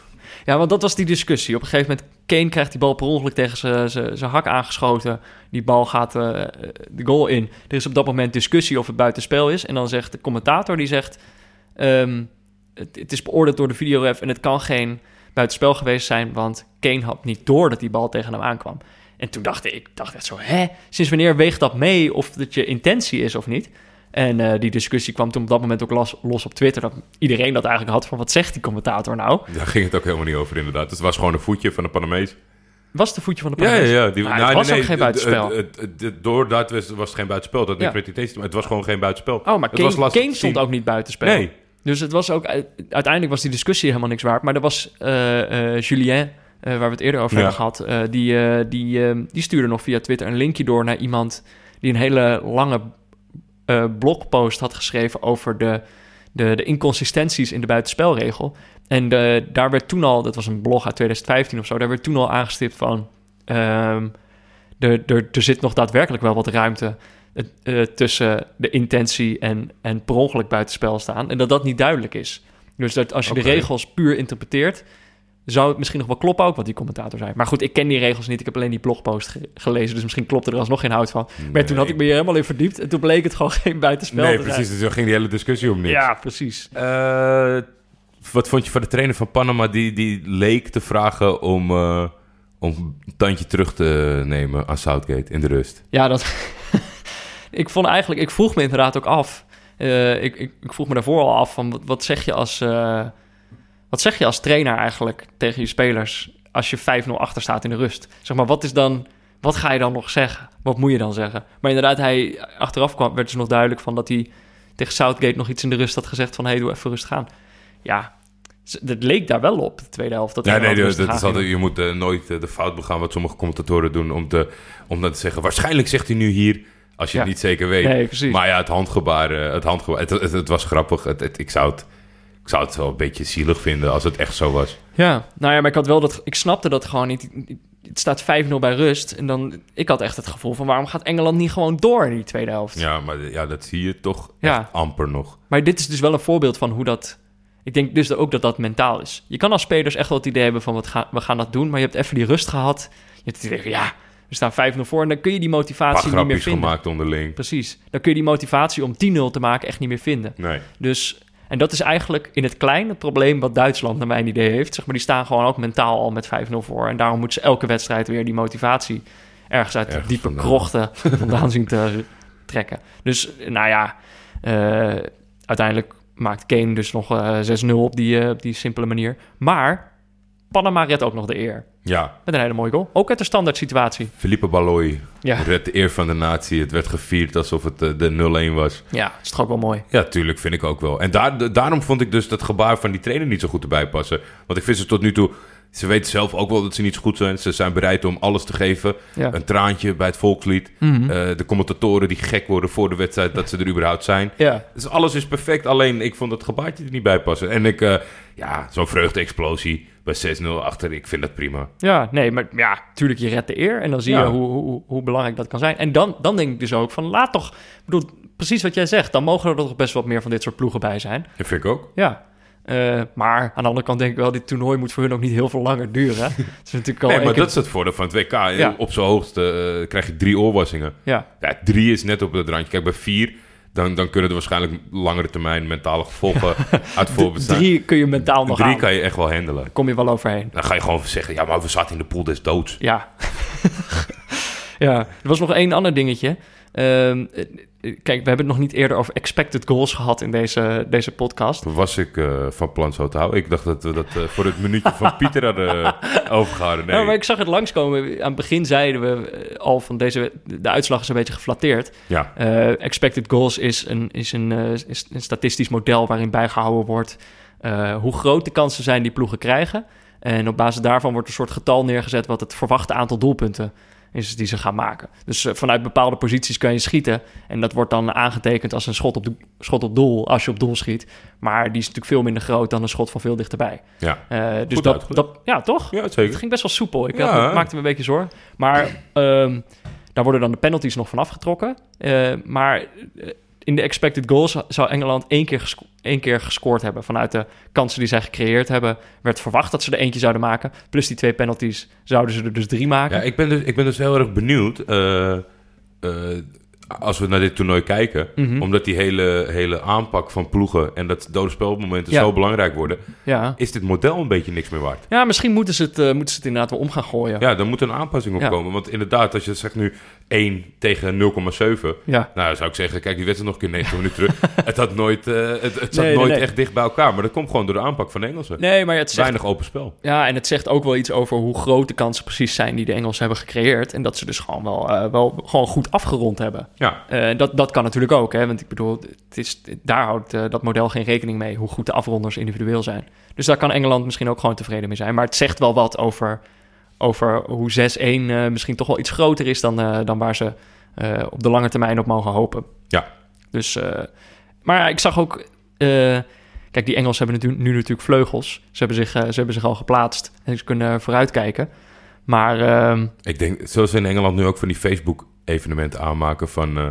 A: Ja, want dat was die discussie. Op een gegeven moment, Kane krijgt die bal per ongeluk tegen zijn- hak aangeschoten. Die bal gaat eh, de goal in. Er is op dat moment discussie of het buitenspel is. En dan zegt de commentator, die zegt... ehm, het, het is beoordeeld door de videoref en het kan geen buitenspel geweest zijn... want Kane had niet door dat die bal tegen hem aankwam. En toen dacht ik dacht echt zo, hè? Sinds wanneer weegt dat mee of dat je intentie is of niet? En eh, die discussie kwam toen op dat moment ook los, los op Twitter... dat iedereen dat eigenlijk had van, wat zegt die commentator nou?
B: daar ging het ook helemaal niet over inderdaad. Het was gewoon een voetje van de Panamees.
A: Was het een voetje van de
B: Ja, ja,
A: Panamees?
B: ja. Die,
A: Maar
B: nou,
A: het was
B: nee,
A: ook geen buitenspel.
B: Doordat was, was het geen buitenspel. Dat
A: Ja.
B: te maken. Het was gewoon geen buitenspel.
A: Oh, maar
B: was
A: Kane, stond ook niet buitenspel.
B: Nee.
A: Dus het was ook... Uiteindelijk was die discussie helemaal niks waard. Maar er was eh, eh, Julien, waar we het eerder over
B: Ja.
A: hebben gehad... eh, die, die, die stuurde nog via Twitter een linkje door naar iemand... die een hele lange eh, blogpost had geschreven over de, de, de inconsistenties in de buitenspelregel. En de, daar werd toen al, dat was een blog uit 2015 of zo, daar werd toen al aangestipt van. ehm, er, er, er zit nog daadwerkelijk wel wat ruimte eh, tussen de intentie en, en per ongeluk buitenspel staan. En dat dat niet duidelijk is. Dus dat als je de regels puur interpreteert, zou het misschien nog wel kloppen ook wat die commentator zei. Maar goed, ik ken die regels niet. Ik heb alleen die blogpost ge- gelezen, dus misschien klopte er alsnog geen hout van. Maar toen had ik me hier helemaal in verdiept en toen bleek het gewoon geen buitenspel
B: Nee,
A: te zijn.
B: precies. Dus toen ging die hele discussie om niks.
A: Ja, precies.
B: Eh, wat vond je van de trainer van Panama? Die, die leek te vragen om, eh, om een tandje terug te nemen aan Southgate in de rust.
A: Ja, dat. ik vond eigenlijk, ik vroeg me inderdaad ook af. eh, ik, ik, ik vroeg me daarvoor al af van wat, wat zeg je als. Wat zeg je als trainer eigenlijk tegen je spelers als je 5-0 achter staat in de rust? Zeg maar, wat is dan. Wat ga je dan nog zeggen? Wat moet je dan zeggen? Maar inderdaad, hij achteraf kwam, werd dus nog duidelijk van dat hij tegen Southgate nog iets in de rust had gezegd van... hé, hey, doe even rustig aan. Ja, het leek daar wel op, de tweede helft. Dat
B: ja, nee, dat, dat is altijd, je moet eh, nooit eh, de fout begaan wat sommige commentatoren doen om, te, om dan te zeggen... waarschijnlijk zegt hij nu hier, als je
A: Ja.
B: het niet zeker weet.
A: Nee, precies.
B: Maar ja, het handgebaar, eh, het, handgebaar het, het, het was grappig. Het, het- ik, zou het, ik zou het wel een beetje zielig vinden als het echt zo was.
A: Ja, nou ja, maar ik had wel dat... Ik snapte dat gewoon niet. Het staat 5-0 bij rust. En dan... Ik had echt het gevoel van... waarom gaat Engeland niet gewoon door in die tweede helft?
B: Ja, maar ja, dat zie je toch
A: Ja.
B: echt amper nog.
A: Maar dit is dus wel een voorbeeld van hoe dat... Ik denk dus ook dat dat mentaal is. Je kan als spelers echt wel het idee hebben van... Wat we gaan dat doen, maar je hebt even die rust gehad. Je hebt het idee van, ja, we staan 5-0 voor... en dan kun je die motivatie niet meer vinden.
B: gemaakt onderling.
A: Precies. Dan kun je die motivatie om 10-0 te maken echt niet meer vinden.
B: Nee.
A: Dus, en dat is eigenlijk in het klein het probleem wat Duitsland naar mijn idee heeft. Zeg maar, die staan gewoon ook mentaal al met 5-0 voor. En daarom moeten ze elke wedstrijd weer die motivatie ergens uit de diepe
B: vandaan.
A: krochten vandaan zien te trekken. Dus, nou ja, eh, uiteindelijk maakt Kane dus nog eh 6-0 op die, eh, op die simpele manier. Maar Panama redt ook nog de eer.
B: Ja,
A: Met een hele mooie goal. Ook uit de standaard situatie.
B: Felipe Balloy
A: Ja,
B: redt de eer van de natie. Het werd gevierd alsof het eh, de 0-1 was.
A: ja is toch ook wel mooi.
B: Ja, tuurlijk, vind ik ook wel. En daar, daarom vond ik dus dat gebaar van die trainer niet zo goed erbij passen. Want ik vind ze tot nu toe... Ze weten zelf ook wel dat ze niet zo goed zijn. Ze zijn bereid om alles te geven.
A: Ja.
B: Een traantje bij het volkslied.
A: Mhm.
B: Eh, de commentatoren die gek worden voor de wedstrijd... dat ze er überhaupt zijn.
A: ja.
B: Dus alles is perfect. Alleen, ik vond dat gebaartje er niet bij passen. En ik... eh, ja, zo'n vreugde-explosie bij 6-0 achter. Ik vind dat prima.
A: Ja, nee, maar ja, tuurlijk, je redt de eer. En dan zie
B: Ja.
A: je hoe, hoe, hoe belangrijk dat kan zijn. En dan, dan denk ik dus ook van, laat toch... Ik bedoel, precies wat jij zegt. Dan mogen er toch best wat meer van dit soort ploegen bij zijn.
B: Dat vind ik ook.
A: Ja. Eh, maar aan de andere kant denk ik wel... dit toernooi moet voor hun ook niet heel veel langer duren. Het is natuurlijk al
B: Nee, maar
A: keer-
B: dat is het voordeel van het WK.
A: Ja.
B: Op zijn hoogste eh, krijg je drie oorwassingen.
A: Ja,
B: Ja, drie is net op het randje. Kijk, bij vier, dan, dan kunnen er waarschijnlijk langere termijn mentale gevolgen uit voorbestaan.
A: drie kun je mentaal nog
B: Drie
A: aan.
B: kan je echt wel handelen.
A: Kom je wel overheen.
B: Dan ga je gewoon zeggen, ja, maar we zaten in de pool des doods.
A: Ja. ja, er was nog één ander dingetje. Ehm, eh, kijk, we hebben het nog niet eerder over expected goals gehad in deze, deze podcast.
B: Was ik eh, van plan zo te houden? Ik dacht dat we dat eh, voor het minuutje van Pieter hadden eh, overgehouden. Nee.
A: Maar ik zag het langskomen. Aan het begin zeiden we al van deze... De uitslag is een beetje geflatteerd.
B: Ja,
A: expected goals is een, is, een, is een statistisch model waarin bijgehouden wordt... hoe groot de kansen zijn die ploegen krijgen. En op basis daarvan wordt een soort getal neergezet... wat het verwachte aantal doelpunten is die ze gaan maken. Dus eh, vanuit bepaalde posities kan je schieten. En dat wordt dan aangetekend als een schot op, de, schot op doel... als je op doel schiet. Maar die is natuurlijk veel minder groot dan een schot van veel dichterbij.
B: ja.
A: Eh, dus
B: Goed
A: dat, dat... Ja, toch?
B: ja
A: Het
B: zeker.
A: ging best wel soepel. Ik
B: Ja,
A: had,
B: hè?
A: maakte me een beetje zorgen. Maar ehm, daar worden dan de penalties nog van afgetrokken. Eh, maar eh, in de expected goals zou Engeland één keer, gesco- één keer gescoord hebben. Vanuit de kansen die zij gecreëerd hebben, werd verwacht dat ze er eentje zouden maken. Plus die twee penalties zouden ze er dus drie maken.
B: Ja, ik ben dus, ik ben dus heel erg benieuwd... eh, eh, als we naar dit toernooi kijken...
A: Mhm.
B: omdat die hele, hele aanpak van ploegen... en dat dode spelmomenten
A: Ja.
B: zo belangrijk worden...
A: ja.
B: is dit model een beetje niks meer waard.
A: ja, misschien moeten ze, het, eh, moeten ze het inderdaad wel om gaan gooien.
B: Ja, daar moet een aanpassing op
A: Ja.
B: komen. Want inderdaad, als je zegt nu 1 tegen 0,7...
A: Ja.
B: Nou, zou ik zeggen, kijk, die wedstrijd nog een keer 90 minuten terug. Het had nooit, eh, het, het zat
A: Nee,
B: nooit
A: nee.
B: echt dicht bij elkaar. Maar dat komt gewoon door de aanpak van de Engelsen.
A: Nee, maar het zegt
B: Weinig open spel.
A: Ja, en het zegt ook wel iets over hoe groot de kansen precies zijn die de Engelsen hebben gecreëerd. En dat ze dus gewoon wel, eh, wel gewoon goed afgerond hebben.
B: Ja,
A: Eh, dat, dat kan natuurlijk ook, hè? want ik bedoel, het is, daar houdt dat model geen rekening mee, hoe goed de afronders individueel zijn. Dus daar kan Engeland misschien ook gewoon tevreden mee zijn. Maar het zegt wel wat over, over hoe 6-1 eh, misschien toch wel iets groter is dan, eh, dan waar ze eh, op de lange termijn op mogen hopen.
B: Ja.
A: Dus, maar ik zag ook, kijk, die Engelsen hebben natuurlijk, nu natuurlijk vleugels. Ze hebben zich, ze hebben zich al geplaatst en ze kunnen vooruitkijken. Maar ehm,
B: ik denk, zoals ze in Engeland nu ook van die Facebook-evenementen aanmaken van eh,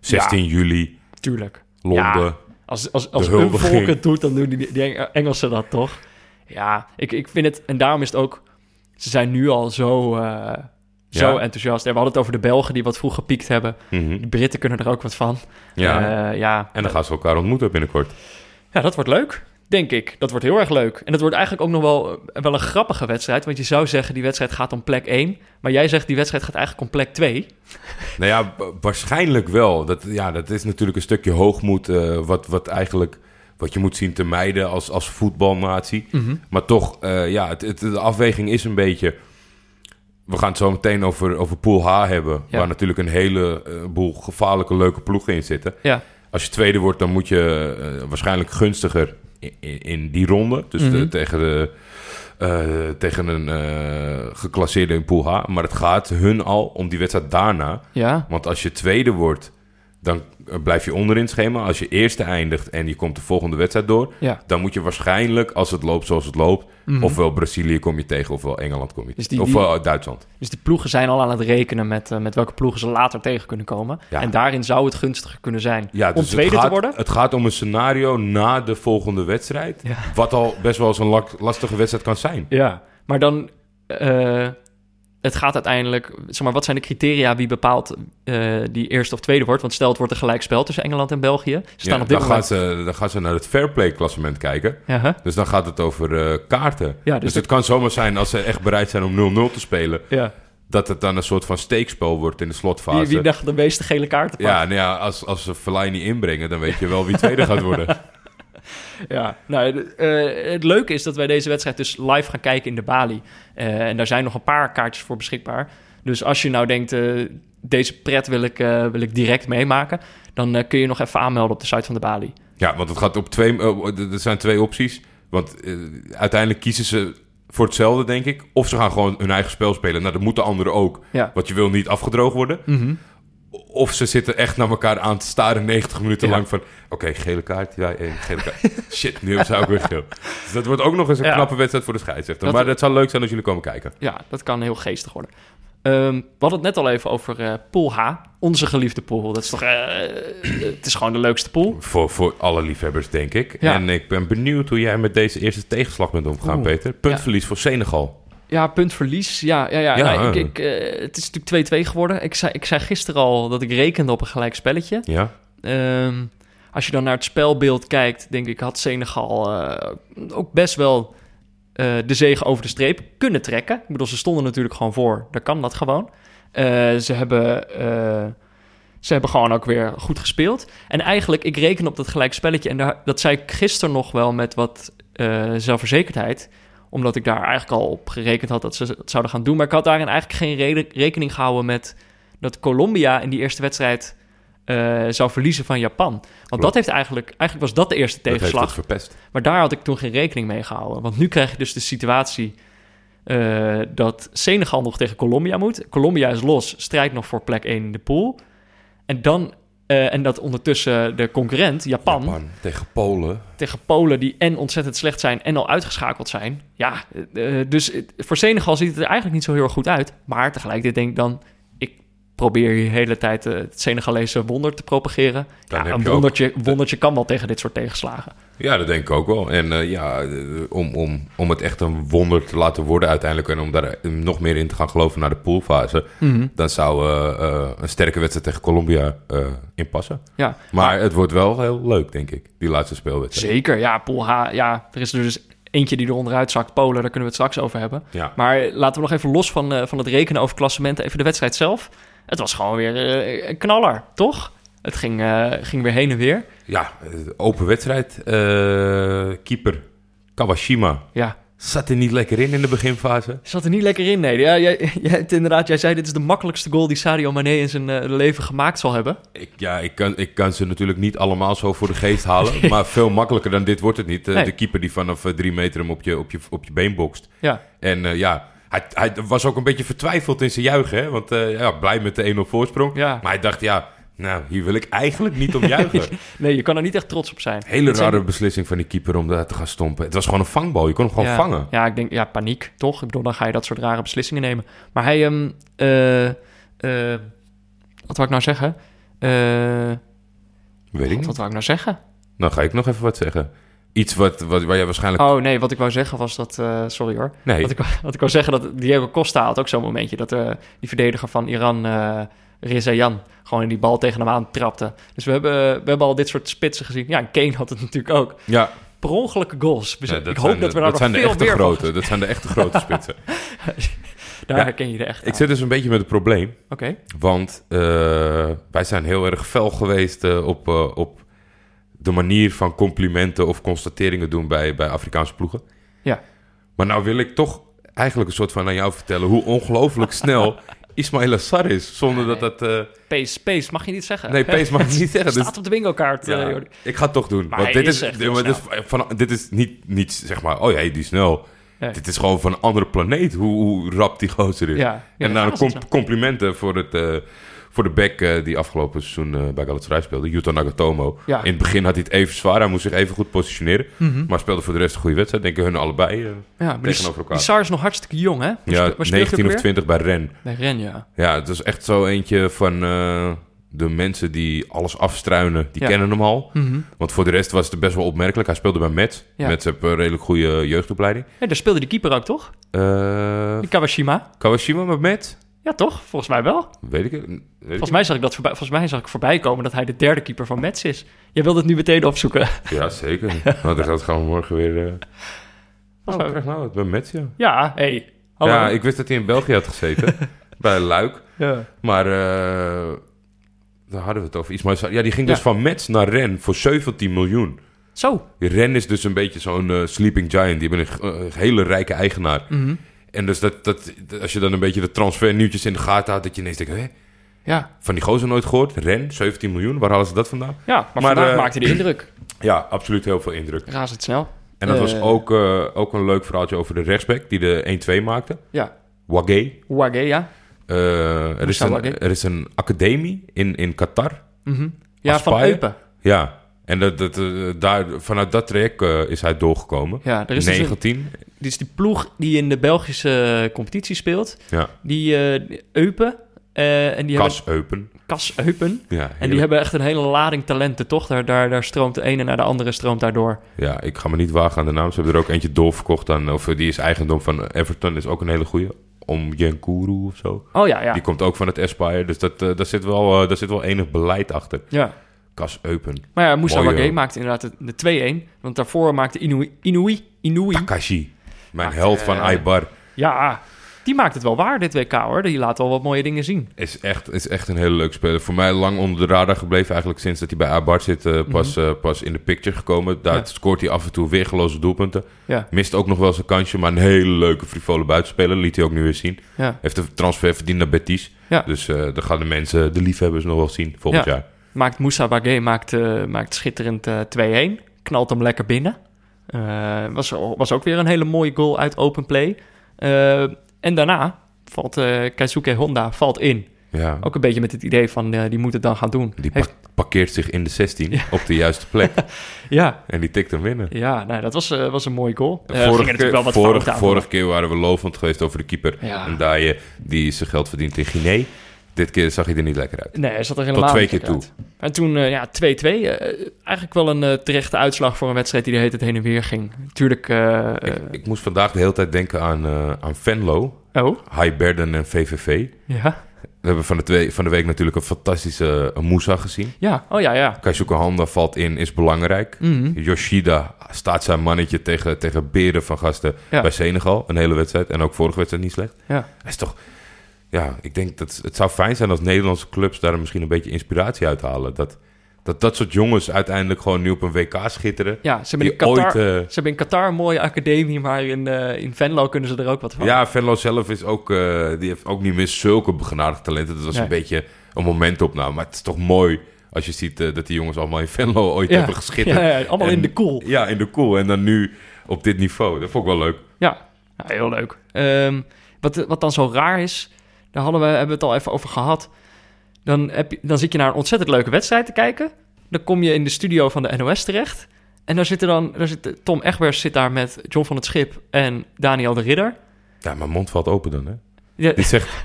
B: 16 juli,
A: tuurlijk.
B: Londen.
A: Als, als, als
B: huldiging.
A: volk het doet, dan doen die, die Engelsen dat toch? Ja, ik, ik vind het... En daarom is het ook... Ze zijn nu al zo, eh, zo
B: Ja.
A: enthousiast. En we hadden het over de Belgen die wat vroeg gepiekt hebben.
B: Mhm.
A: De Britten kunnen er ook wat van.
B: Ja,
A: Eh, ja.
B: en dan gaan ze elkaar ontmoeten binnenkort.
A: ja, dat wordt leuk. Denk ik. Dat wordt heel erg leuk. En dat wordt eigenlijk ook nog wel, eh, wel een grappige wedstrijd. Want je zou zeggen, die wedstrijd gaat om plek 1. Maar jij zegt, die wedstrijd gaat eigenlijk om plek 2.
B: Nou ja, wa- waarschijnlijk wel. Dat, ja, dat is natuurlijk een stukje hoogmoed... wat, wat eigenlijk... Wat je moet zien te mijden als, als voetbalnatie. Maar toch, eh, ja, het, het- de afweging is een beetje... We gaan het zo meteen over, over Pool H hebben.
A: Ja.
B: Waar natuurlijk een hele eh, boel gevaarlijke, leuke ploegen in zitten.
A: Ja.
B: Als je tweede wordt, dan moet je eh, waarschijnlijk gunstiger in, in, in die ronde. Dus de-
A: Mhm.
B: tegen, de, tegen een geclasseerde in Pool H. Maar het gaat hun al om die wedstrijd daarna.
A: Ja,
B: Want als je tweede wordt, dan eh, blijf je onder in het schema. Als je eerste eindigt en je komt de volgende wedstrijd door...
A: ja.
B: dan moet je waarschijnlijk, als het loopt zoals het loopt...
A: Mhm.
B: ofwel Brazilië kom je tegen, ofwel Engeland kom je
A: Dus
B: tegen.
A: die-
B: Ofwel Duitsland.
A: Dus die ploegen zijn al aan het rekenen met, eh, met welke ploegen ze later tegen kunnen komen.
B: Ja.
A: En daarin zou het gunstiger kunnen zijn
B: Ja,
A: om
B: dus
A: tweede
B: gaat,
A: te worden.
B: Het gaat om een scenario na de volgende wedstrijd. Wat al best wel eens een lak- lastige wedstrijd kan zijn.
A: Ja, maar dan... eh, het gaat uiteindelijk... Zeg maar, wat zijn de criteria wie bepaalt eh, die eerste of tweede wordt? Want stel, het wordt een gelijkspel tussen Engeland en België. Ze staan
B: Ja,
A: op dit
B: dan,
A: moment...
B: gaan ze, dan gaan ze naar het fairplay klassement kijken.
A: Ja, hè?
B: Dus dan gaat het over eh, kaarten.
A: Ja,
B: dus
A: dus
B: het kan zomaar zijn als ze echt bereid zijn om 0-0 te spelen...
A: ja.
B: dat het dan een soort van steekspel wordt in de slotfase.
A: Wie, wie dacht de meeste gele kaarten pakt?
B: ja, nou ja, als, als ze Fellaini inbrengen, dan weet je wel wie tweede gaat worden.
A: Ja, nou, eh, het leuke is dat wij deze wedstrijd dus live gaan kijken in de Bali. Eh, en daar zijn nog een paar kaartjes voor beschikbaar. Dus als je nou denkt, eh, deze pret wil ik, wil ik direct meemaken... dan kun je nog even aanmelden op de site van de Bali.
B: Ja, want het gaat op twee. er zijn twee opties. Want uiteindelijk kiezen ze voor hetzelfde, denk ik. Of ze gaan gewoon hun eigen spel spelen. Nou, dat moeten anderen ook.
A: Ja.
B: Want je wil niet afgedroogd worden.
A: Mhm.
B: Of ze zitten echt naar elkaar aan te staren 90 minuten
A: Ja.
B: lang van... Oké, gele kaart. Ja, één, gele kaart. Shit, nu zou ik weer geel. Dus dat wordt ook nog eens een
A: Ja.
B: knappe wedstrijd voor de scheidsrechter.
A: Dat-
B: maar het zou leuk zijn als jullie komen kijken.
A: Ja, dat kan heel geestig worden. Ehm, we hadden het net al even over eh pool H. Onze geliefde pool. Dat is toch... eh, het is gewoon de leukste pool.
B: Voor, voor alle liefhebbers, denk ik.
A: Ja.
B: En ik ben benieuwd hoe jij met deze eerste tegenslag bent omgegaan,
A: Oeh.
B: Peter. Puntverlies voor Senegal.
A: Ja, puntverlies. Ja, ja, ja.
B: Ja,
A: nou, ik, ik, eh, het is natuurlijk 2-2 geworden. Ik zei, ik zei gisteren al dat ik rekende op een gelijk spelletje.
B: Ja?
A: Ehm, als je dan naar het spelbeeld kijkt, denk ik, had Senegal eh, ook best wel eh, de zegen over de streep kunnen trekken. Ik bedoel, ze stonden natuurlijk gewoon voor. Daar kan dat gewoon. Ze, hebben, ze hebben gewoon ook weer goed gespeeld. En eigenlijk, ik reken op dat gelijk spelletje. En daar, dat zei ik gisteren nog wel met wat zelfverzekerdheid omdat ik daar eigenlijk al op gerekend had dat ze het zouden gaan doen. Maar ik had daarin eigenlijk geen reden, rekening gehouden met dat Colombia in die eerste wedstrijd eh, zou verliezen van Japan. Want
B: Klopt.
A: dat heeft eigenlijk, eigenlijk was dat de eerste
B: Dat
A: tegenslag. Maar daar had ik toen geen rekening mee gehouden. Want nu krijg je dus de situatie eh, dat Senegal nog tegen Colombia moet. Colombia is los, strijdt nog voor plek 1 in de pool. En dan... eh, en dat ondertussen de concurrent, Japan,
B: Japan tegen Polen.
A: tegen Polen die en ontzettend slecht zijn en al uitgeschakeld zijn. Ja, eh, dus voor Senegal ziet het er eigenlijk niet zo heel erg goed uit. Maar tegelijkertijd denk ik dan, probeer hier de hele tijd eh, het Senegalese wonder te propageren.
B: Dan
A: ja,
B: heb
A: een
B: je ook-
A: wondertje, wondertje kan wel tegen dit soort tegenslagen.
B: Ja, dat denk ik ook wel. En eh, ja, eh, om, om, om het echt een wonder te laten worden uiteindelijk... en om daar nog meer in te gaan geloven naar de poolfase... dan zou eh, een sterke wedstrijd tegen Colombia eh in passen.
A: Ja,
B: Maar het wordt wel heel leuk, denk ik, die laatste speelwedstrijd.
A: zeker. Ja, Pool H, ja, er is er dus eentje die er onderuit zakt. Polen, daar kunnen we het straks over hebben.
B: Ja.
A: Maar laten we nog even los van, van het rekenen over klassementen, even de wedstrijd zelf. Het was gewoon weer eh, een knaller, toch? Het ging, eh, ging weer heen en weer.
B: Ja, open wedstrijd. Eh, keeper Kawashima
A: Ja,
B: zat er niet lekker in in de beginfase.
A: zat er niet lekker in, nee. Ja, jij, jij, inderdaad, jij zei dit is de makkelijkste goal die Sadio Mane in zijn leven gemaakt zal hebben.
B: Ik, ja, ik kan, ik kan ze natuurlijk niet allemaal zo voor de geest halen. Maar veel makkelijker dan dit wordt het niet.
A: Nee.
B: De keeper die vanaf drie meter hem op je, op je, op je been bokst.
A: Ja,
B: En ja, hij, hij was ook een beetje vertwijfeld in zijn juichen. Hè? Want eh, ja, blij met de 1-0 voorsprong.
A: ja.
B: Maar hij dacht, ja, nou, hier wil ik eigenlijk niet om juichen.
A: Nee, je kan er niet echt trots op zijn.
B: Hele
A: zijn-
B: rare beslissing van die keeper om daar te gaan stompen. Het was gewoon een vangbal. Je kon hem gewoon
A: ja,
B: vangen.
A: Ja, ik denk, ja, paniek, toch? Ik bedoel, dan ga je dat soort rare beslissingen nemen. Maar hij, eh, eh, wat wou ik nou zeggen? Eh,
B: Weet ik niet.
A: wat wou ik nou zeggen?
B: Dan ga ik nog even wat zeggen. Iets wat, wat, waar jij waarschijnlijk...
A: Oh nee, wat ik wou zeggen was dat, eh, sorry hoor.
B: nee,
A: Wat ik, wat ik wou zeggen, dat Diego Costa had ook zo'n momentje. Dat eh, die verdediger van Iran, Rezayan, gewoon in die bal tegen hem aan trapte. Dus we hebben, we hebben al dit soort spitsen gezien. Ja, en Kane had het natuurlijk ook.
B: ja,
A: Per ongelukke goals. Dus
B: Ja,
A: ik hoop
B: zijn
A: dat
B: de-
A: we daar
B: dat
A: nog
B: zijn de
A: veel
B: echte
A: meer van
B: grote. Dat zijn de echte grote spitsen.
A: Daar
B: Ja,
A: herken je de echt
B: Ik zit dus een beetje met een probleem.
A: Oké,
B: Want wij zijn heel erg fel geweest op, op de manier van complimenten of constateringen doen bij, bij Afrikaanse ploegen.
A: Ja.
B: Maar nou wil ik toch eigenlijk een soort van aan jou vertellen hoe ongelooflijk snel Ismail Assar is. Zonder dat dat... eh,
A: Pace, pace, mag je niet zeggen.
B: nee, Pace mag ik niet zeggen. Dus,
A: Staat op de bingo kaart,
B: ja,
A: eh,
B: ik ga het toch doen.
A: Maar
B: want dit
A: is
B: dit, is, van, dit is niet, niet zeg maar, oh ja, die snel.
A: Nee.
B: Dit is gewoon van een andere planeet, hoe, hoe rap die gozer is.
A: Ja, ja,
B: en nou,
A: snel.
B: complimenten voor, het, eh, voor de back eh, die afgelopen seizoen eh, bij Galatasaray speelde, Yuta Nagatomo.
A: Ja.
B: In het begin had hij het even zwaar, hij moest zich even goed positioneren.
A: Mhm.
B: Maar speelde voor de rest een goede wedstrijd, denken hun allebei. eh,
A: Ja, maar die,
B: tegenover elkaar.
A: die Sar is nog hartstikke jong, hè? Waar
B: ja,
A: spe- waar speelt hij
B: 19
A: ook
B: of
A: weer?
B: 20 bij Ren.
A: Bij Ren, ja.
B: Ja, het is echt zo eentje van de mensen die alles afstruinen, die
A: Ja.
B: kennen hem al.
A: Mhm.
B: Want voor de rest was het best wel opmerkelijk. Hij speelde bij Mets.
A: Ja.
B: Heeft een redelijk goede jeugdopleiding.
A: Ja, daar speelde die keeper ook, toch? Die Kawashima.
B: Kawashima met Mets?
A: Ja, toch? Volgens mij wel.
B: Weet ik het. Weet
A: Volgens mij zag ik dat voorbij, volgens mij zag ik voorbij komen dat hij de derde keeper van Mets is. Jij wilde het nu meteen opzoeken.
B: Ja, zeker. nou, dan gaan we morgen weer... eh Oh, krijg nou het bij Mets, ja.
A: Ja, hey. Hallo.
B: Ja, ik wist dat hij in België had gezeten. bij Luik.
A: Ja.
B: Maar eh, daar hadden we het over. Ismail Sarr. Ja, die ging dus van Mets naar Ren voor 17 miljoen.
A: Zo.
B: Ren is dus een beetje zo'n eh, sleeping giant. Die hebben een, hele rijke eigenaar.
A: Mhm.
B: En dus dat, dat, als je dan een beetje de transfernieuwtjes in de gaten houdt... dat je ineens denkt, hè,
A: Ja.
B: van die gozer nooit gehoord. Ren, 17 miljoen, waar halen ze dat vandaan?
A: ja, maar,
B: Maar,
A: vandaag
B: eh,
A: maakte hij de indruk.
B: Ja, absoluut heel veel indruk.
A: Razendsnel.
B: En dat was
A: Eh.
B: ook, eh, ook een leuk verhaaltje over de rechtsback... die de 1-2 maakte.
A: Ja.
B: Wagé.
A: Wage, ja.
B: Eh, er, is een, er is een academie in, in Qatar.
A: Mhm. Ja, van? Eupen.
B: Ja, en dat, dat, eh, daar, vanuit dat traject eh, is hij doorgekomen.
A: Ja, er is dus een,
B: 19.
A: dit is die ploeg die in de Belgische competitie speelt.
B: Ja,
A: Die eh, Eupen. eh, en die hebben
B: Kas Eupen.
A: Kas Eupen.
B: Ja,
A: En die hebben echt een hele lading talenten, toch? Daar, daar, daar stroomt de ene naar de andere stroomt daardoor.
B: ja, ik ga me niet wagen aan de naam. Ze hebben er ook eentje doorverkocht aan... of eh, die is eigendom van Everton. is ook een hele goeie. Om Jenkuru of zo.
A: Oh ja, ja.
B: Die komt ook van het Aspire. Dus dat, eh, daar, zit wel, eh, daar zit wel enig beleid achter.
A: ja.
B: Kas Eupen.
A: Maar ja, Moussa Wage
B: eh.
A: maakte inderdaad de, de 2-1. Want daarvoor maakte Inui... Inui? Inui?
B: Takashi. Mijn held van
A: eh,
B: Aibar.
A: Ja, die maakt het wel waar, dit WK hoor. Die laat wel wat mooie dingen zien.
B: Is echt, is echt een hele leuke speler. Voor mij lang onder de radar gebleven. Eigenlijk sinds dat hij bij Aibar zit. eh, pas, eh, pas in de picture gekomen. Daar
A: Mhm. Ja.
B: scoort hij af en toe weergeloze doelpunten.
A: Ja,
B: Mist ook nog wel zijn kansje. Maar een hele leuke frivole buitenspeler. Liet hij ook nu weer zien.
A: ja.
B: Heeft de transfer verdiend naar Betis. Dus eh dan gaan de mensen, de liefhebbers, nog wel zien volgend
A: Ja.
B: jaar.
A: Maakt Moussa Wage maakt, eh, maakt schitterend eh 2-1. Knalt hem lekker binnen. Eh, was, was ook weer een hele mooie goal uit open play. Eh, en daarna valt eh Keisuke Honda valt in.
B: Ja.
A: Ook een beetje met het idee van, eh, die moet het dan gaan doen.
B: Die
A: Heeft-
B: parkeert zich in de 16 op de juiste plek.
A: ja,
B: en die tikt hem binnen.
A: ja nou, dat was, eh, was een mooie goal. Eh,
B: vorige, keer,
A: wel wat
B: vorige, keer waren we lovend geweest over de keeper.
A: Ja.
B: En daar je, die zijn geld verdient in Guinea. Dit keer zag hij er niet lekker uit.
A: Nee, hij zat er helemaal
B: twee
A: niet
B: keer
A: uit. En toen, eh, ja, 2-2. eh, eigenlijk wel een eh, terechte uitslag voor een wedstrijd die de hele tijd heen en weer ging. Tuurlijk,
B: Ik, ik moest vandaag de hele tijd denken aan, aan Venlo,
A: oh,
B: Highberden en VVV.
A: ja.
B: We hebben van de, twee, van de week natuurlijk een fantastische Moussa gezien.
A: Ja, oh ja, ja.
B: Keisuke Honda valt in, is belangrijk.
A: Mhm.
B: Yoshida staat zijn mannetje tegen, tegen beren van gasten
A: Ja.
B: bij Senegal. Een hele wedstrijd. En ook vorige wedstrijd niet slecht.
A: Ja.
B: Hij is toch... Ja, ik denk dat het zou fijn zijn als Nederlandse clubs daar misschien een beetje inspiratie uit halen. Dat dat, dat soort jongens uiteindelijk gewoon nu op een WK schitteren.
A: Ja, ze hebben, in Qatar,
B: ooit... eh,
A: ze hebben in Qatar een mooie academie, maar in, eh, in Venlo kunnen ze er ook wat van.
B: ja, Venlo zelf is ook... eh, die heeft ook niet meer zulke begenadigde talenten. Dat was
A: Nee.
B: een beetje een momentopname. Maar het is toch mooi als je ziet dat die jongens allemaal in Venlo ooit
A: Ja.
B: hebben geschitterd.
A: Ja, ja, allemaal
B: En-
A: in de koel.
B: Ja, in de cool. En dan nu op dit niveau. Dat vond ik wel leuk.
A: Ja, ja heel leuk. Ehm, wat, wat dan zo raar is, daar hadden we, hebben we het al even over gehad. Dan, heb je, dan zit je naar een ontzettend leuke wedstrijd te kijken. Dan kom je in de studio van de NOS terecht. En daar zitten dan, daar zit, Tom Egbers zit daar met John van het Schip en Daniel de Ridder.
B: Ja, mijn mond valt open dan, hè?
A: Ja,
B: Die zegt...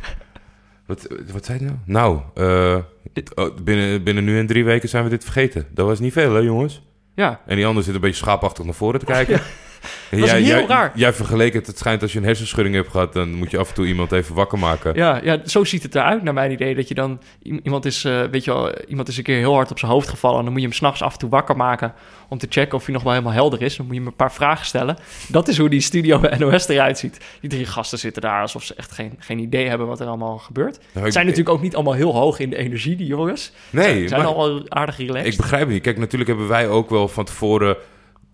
B: Wat, wat zei hij nou? Nou, eh, oh, binnen, binnen nu en drie weken zijn we dit vergeten. Dat was niet veel, hè, jongens?
A: ja,
B: En die ander zit een beetje schaapachtig naar voren te kijken. En
A: was heel
B: jij,
A: raar.
B: Jij vergeleek het. Het schijnt als je een hersenschudding hebt gehad... dan moet je af en toe iemand even wakker maken.
A: ja, ja, zo ziet het eruit naar mijn idee. Dat je dan, iemand is, eh, weet je wel, iemand is een keer heel hard op zijn hoofd gevallen. En dan moet je hem s'nachts af en toe wakker maken om te checken of hij nog wel helemaal helder is. Dan moet je hem een paar vragen stellen. Dat is hoe die studio bij NOS eruit ziet. Die drie gasten zitten daar alsof ze echt geen, geen idee hebben wat er allemaal gebeurt.
B: Nou,
A: Ze
B: ik-
A: zijn natuurlijk ook niet allemaal heel hoog in de energie, die jongens.
B: Nee,
A: Ze zijn
B: maar
A: al aardig relaxed.
B: ik begrijp niet. Kijk, natuurlijk hebben wij ook wel van tevoren...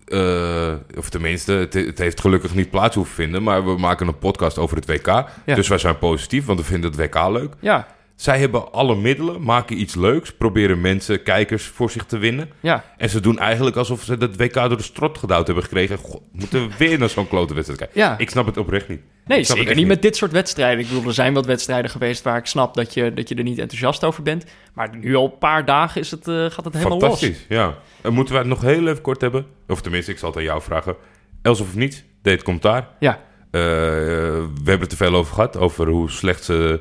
B: eh, of tenminste, het, het heeft gelukkig niet plaats hoeven vinden. Maar we maken een podcast over het WK. Dus wij zijn positief, want we vinden het WK leuk.
A: Ja,
B: Zij hebben alle middelen, maken iets leuks, proberen mensen, kijkers voor zich te winnen.
A: ja.
B: En ze doen eigenlijk alsof ze dat WK door de strot gedouwd hebben gekregen. Goh, moeten we weer naar zo'n klote wedstrijd kijken?
A: Ja.
B: Ik snap het oprecht niet.
A: Nee,
B: Ik
A: zeker
B: echt
A: niet met dit soort wedstrijden. Ik bedoel, er zijn wat wedstrijden geweest waar ik snap dat je, dat je er niet enthousiast over bent. Maar nu al een paar dagen is het, eh, gaat het helemaal los.
B: Fantastisch, ja. En moeten we het nog heel even kort hebben? Of tenminste, ik zal het aan jou vragen. Els of niets, deed het commentaar.
A: Ja,
B: Eh, we hebben het te veel over gehad. Over hoe slecht ze...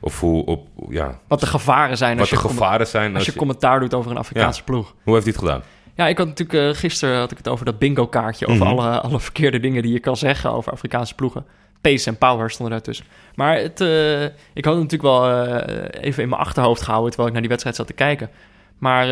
B: Of hoe... Op, ja,
A: wat de gevaren zijn
B: wat
A: als,
B: de
A: je,
B: gevaren zijn.
A: als je commentaar doet over een Afrikaanse ploeg.
B: Hoe heeft hij het gedaan?
A: Ja, ik had natuurlijk eh, gisteren had ik het over dat bingo kaartje. Over
B: Mhm.
A: alle, alle verkeerde dingen die je kan zeggen over Afrikaanse ploegen. Pace en power stonden daartussen. Maar het, eh, ik had het natuurlijk wel eh, even in mijn achterhoofd gehouden... terwijl ik naar die wedstrijd zat te kijken. Maar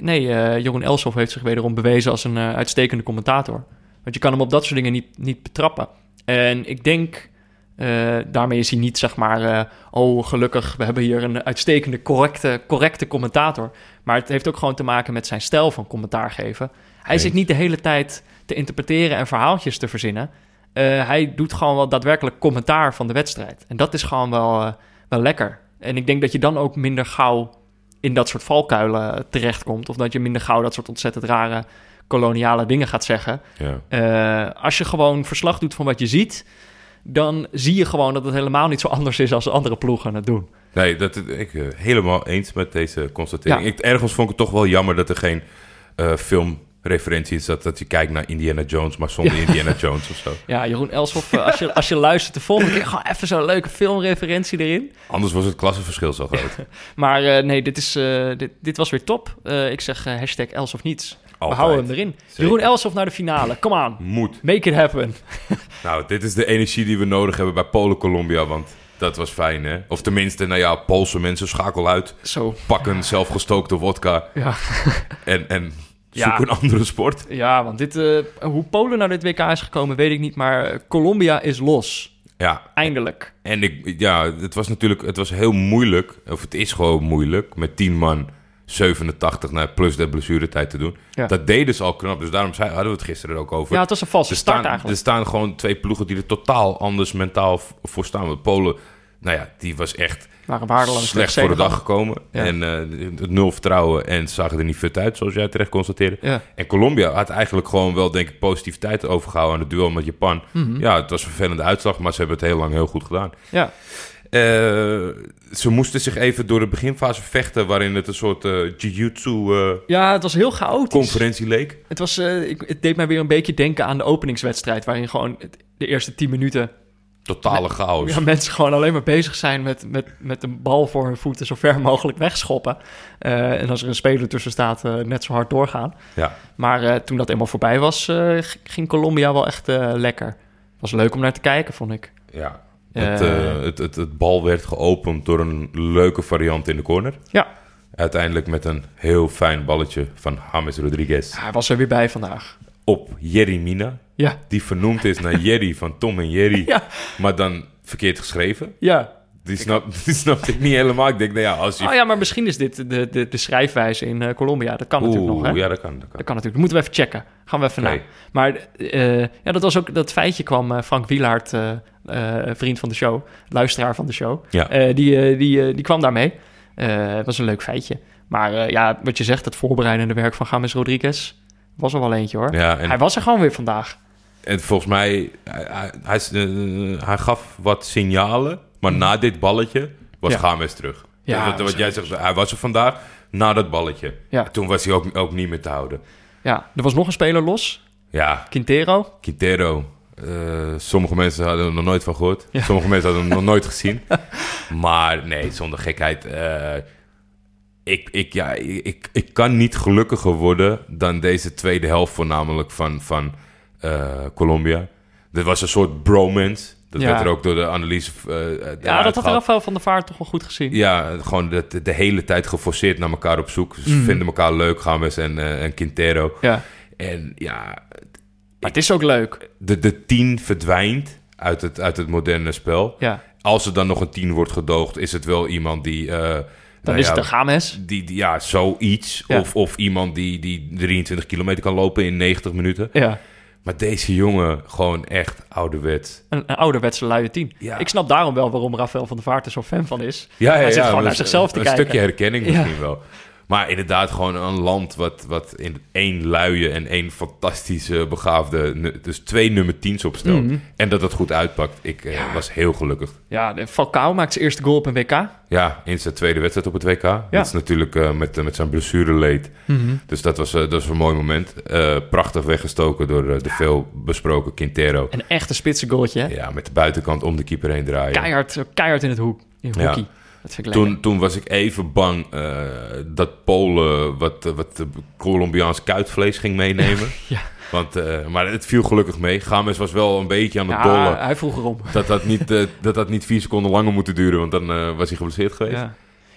A: nee, Jeroen Elsof heeft zich wederom bewezen als een uitstekende commentator. Want je kan hem op dat soort dingen niet, niet betrappen. En ik denk... eh, daarmee is hij niet, zeg maar... eh, oh, gelukkig, we hebben hier een uitstekende, correcte, correcte commentator. Maar het heeft ook gewoon te maken met zijn stijl van commentaar geven. Hij
B: Eens.
A: zit niet de hele tijd te interpreteren en verhaaltjes te verzinnen. Eh, hij doet gewoon wel daadwerkelijk commentaar van de wedstrijd. En dat is gewoon wel, wel lekker. En ik denk dat je dan ook minder gauw in dat soort valkuilen terechtkomt. Of dat je minder gauw dat soort ontzettend rare koloniale dingen gaat zeggen.
B: Ja.
A: Als je gewoon verslag doet van wat je ziet, dan zie je gewoon dat het helemaal niet zo anders is als andere ploegen het doen.
B: Nee, dat, ik uh, helemaal eens met deze constatering.
A: Ja.
B: Ik, ergens vond ik het toch wel jammer dat er geen uh, filmreferentie is. Dat, dat je kijkt naar Indiana Jones, maar zonder
A: Ja.
B: Indiana Jones of zo.
A: Ja, Jeroen Elshoff, eh, als je, als je luistert de volgende keer, gewoon even zo'n leuke filmreferentie erin.
B: Anders was het klassenverschil zo groot.
A: Maar eh, nee, dit, is, eh, dit, dit was weer top. Eh, ik zeg eh, hashtag Els of niets.
B: Altijd.
A: We houden hem erin.
B: Zeker.
A: Jeroen Elshoff naar de finale. Come on.
B: Moet.
A: Make it happen.
B: Nou, dit is de energie die we nodig hebben bij Polen-Colombia, want dat was fijn, hè? Of tenminste, nou ja, Poolse mensen schakel uit,
A: Zo,
B: pakken zelfgestookte wodka
A: ja.
B: en, en
A: Ja.
B: zoek een andere sport.
A: Ja, want dit, eh, hoe Polen naar dit WK is gekomen, weet ik niet. Maar eh, Colombia is los.
B: Ja,
A: Eindelijk.
B: en ik, ja, het was natuurlijk, het was heel moeilijk, of het is gewoon moeilijk, met 10 man 87 naar plus de blessuretijd te doen.
A: Ja.
B: Dat deden ze al knap, dus daarom hadden we het gisteren ook over.
A: Ja, het was een valse
B: er,
A: start
B: staan,
A: eigenlijk.
B: er staan gewoon twee ploegen die er totaal anders mentaal voor staan. Want Polen, nou ja, die was echt slecht voor de dag gekomen.
A: Ja.
B: En eh, het nul vertrouwen en zagen er niet fit uit, zoals jij terecht constateerde.
A: Ja.
B: En Colombia had eigenlijk gewoon wel, denk ik, positiviteit overgehouden aan het duel met Japan.
A: Mhm.
B: Ja, het was een vervelende uitslag, maar ze hebben het heel lang heel goed gedaan.
A: ja.
B: Eh, ze moesten zich even door de beginfase vechten, waarin het een soort eh jiu-jitsu-conferentie
A: ja, het was heel chaotisch.
B: leek.
A: Het, was, ik, het deed mij weer een beetje denken aan de openingswedstrijd... waarin gewoon de eerste 10 minuten
B: Totale chaos.
A: Ja, mensen gewoon alleen maar bezig zijn met, met, met de bal voor hun voeten zo ver mogelijk wegschoppen. En als er een speler tussen staat, net zo hard doorgaan.
B: Ja.
A: Maar toen dat eenmaal voorbij was, ging Colombia wel echt lekker. Was leuk om naar te kijken, vond ik.
B: Ja.
A: Eh.
B: Het, eh, het, het, het bal werd geopend door een leuke variant in de corner.
A: Ja,
B: Uiteindelijk met een heel fijn balletje van James Rodriguez
A: hij was er weer bij vandaag.
B: op Jerry Mina.
A: Ja,
B: Die vernoemd is naar Jerry van Tom en Jerry.
A: Ja.
B: Maar dan verkeerd geschreven.
A: ja.
B: Die, snap, die snapte ik niet helemaal. Ik denk, nou ja, als je...
A: Oh ja, maar misschien is dit de, de, de schrijfwijze in eh, Colombia. Dat kan natuurlijk nog, hè?
B: ja, dat kan. Dat kan.
A: Dat kan natuurlijk. Dat moeten we even checken. Gaan we even
B: Oké.
A: naar. Maar eh, ja, dat was ook dat feitje kwam eh, Frank Wielaert, vriend van de show, luisteraar van de show.
B: Ja.
A: Die, die, die kwam daarmee. Het was een leuk feitje. Maar ja, wat je zegt, het voorbereidende werk van James Rodriguez was er wel eentje hoor.
B: Ja, en,
A: Hij was er gewoon weer vandaag.
B: en volgens mij, hij, hij, hij gaf wat signalen. Maar na dit balletje was
A: Ja.
B: Games terug.
A: Ja,
B: wat, wat
A: dat
B: jij zegt, hij was er vandaag na dat balletje.
A: Ja.
B: Toen was hij ook, ook niet meer te houden.
A: Ja, er was nog een speler los,
B: Ja,
A: Quintero.
B: Quintero. eh, sommige mensen hadden er nog nooit van gehoord.
A: Ja.
B: Sommige mensen hadden hem nog nooit gezien. Maar nee, zonder gekheid. eh, ik, ik, ja, ik, ik kan niet gelukkiger worden dan deze tweede helft voornamelijk van, van eh, Colombia. Dit was een soort bromance. Dat
A: Ja.
B: werd er ook door de analyse uh,
A: Ja, dat had Rafael van der Vaart toch wel goed gezien.
B: Ja, gewoon de, de hele tijd geforceerd naar elkaar op zoek. Ze
A: Mhm.
B: vinden elkaar leuk, Games en, eh, en Quintero.
A: Ja.
B: En ja,
A: Maar het is ook leuk.
B: de, de tien verdwijnt uit het, uit het moderne spel.
A: Ja,
B: Als er dan nog een tien wordt gedoogd, is het wel iemand die eh,
A: Dan
B: Nou
A: is
B: ja,
A: het een Games.
B: Die, die- ja, zoiets.
A: Ja.
B: Of, of iemand die, die 23 kilometer kan lopen in 90 minuten.
A: Ja,
B: Maar deze jongen, gewoon echt ouderwet.
A: een, een ouderwetse luie tien.
B: Ja.
A: Ik snap daarom wel waarom Rafael van der Vaart er zo fan van is.
B: Ja, ja,
A: Hij zit gewoon naar zichzelf te
B: een
A: kijken.
B: stukje herkenning misschien wel. Maar inderdaad gewoon een land wat, wat in één luie en één fantastische begaafde... dus twee nummer 10's opstelt.
A: Mhm.
B: En dat dat goed uitpakt. Ik eh, was heel gelukkig.
A: Ja, de Falcao maakt zijn eerste goal op een WK.
B: Ja, in zijn tweede wedstrijd op het WK. Dat is natuurlijk eh, met, eh, met zijn blessure leed. Dus dat was, dat was een mooi moment. Prachtig weggestoken door de veel besproken Quintero.
A: Een echte spitse goaltje, hè?
B: Ja, met de buitenkant om de keeper heen draaien.
A: Keihard, keihard in het hoek. In het
B: Ja. Toen, toen was ik even bang eh, dat Polen wat, eh, wat eh, Colombiaans kuitvlees ging meenemen.
A: Ja.
B: Want, maar het viel gelukkig mee. Games was wel een beetje aan het
A: Ja,
B: dollen.
A: hij vroeg erom.
B: Dat dat, niet, dat dat niet vier seconden langer moeten duren, want dan was hij geblesseerd geweest.
A: Ja.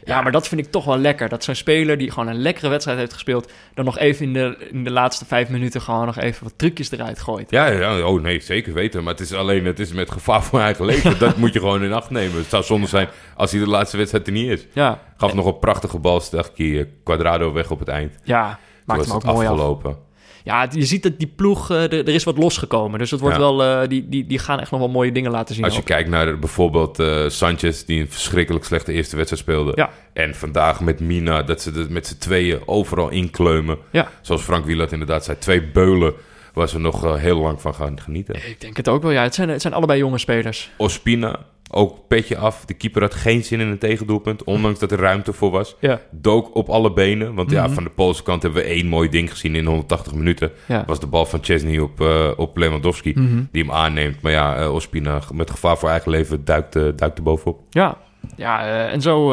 A: Ja, maar dat vind ik toch wel lekker. Dat zo'n speler die gewoon een lekkere wedstrijd heeft gespeeld... dan nog even in de, in de laatste vijf minuten... gewoon nog even wat trucjes eruit gooit.
B: Ja, ja, oh nee, zeker weten. Maar het is alleen het is met gevaar voor eigen leven. dat moet je gewoon in acht nemen. Het zou zonde zijn als hij de laatste wedstrijd er niet is.
A: Ja,
B: Gaf nog een prachtige bal, hij eh, Quadrado weg op het eind.
A: ja maakt hem ook mooi af. Ja, je ziet dat die ploeg... eh, er, er is wat losgekomen. Dus het wordt
B: Ja.
A: wel... eh, die, die, die gaan echt nog wel mooie dingen laten zien.
B: Als je
A: ook.
B: kijkt naar bijvoorbeeld eh, Sanchez, die een verschrikkelijk slechte eerste wedstrijd speelde.
A: Ja.
B: En vandaag met Mina, dat ze met z'n tweeën overal inkleumen.
A: Ja.
B: Zoals Frank Wieland inderdaad zei, twee beulen waar ze nog heel lang van gaan genieten.
A: Ik denk het ook wel, ja. Het zijn, het zijn allebei jonge spelers.
B: Ospina, ook petje af. De keeper had geen zin in een tegendoelpunt, ondanks dat er ruimte voor was.
A: Ja.
B: Dook op alle benen, want ja,
A: Mhm.
B: van de Poolse kant hebben we één mooi ding gezien in 180 minuten.
A: Ja.
B: was de bal van Chesney op, eh, op Lewandowski,
A: Mhm.
B: die hem aanneemt. Maar ja, eh, Ospina met gevaar voor eigen leven duikt, eh, duikt er bovenop.
A: Ja, ja en zo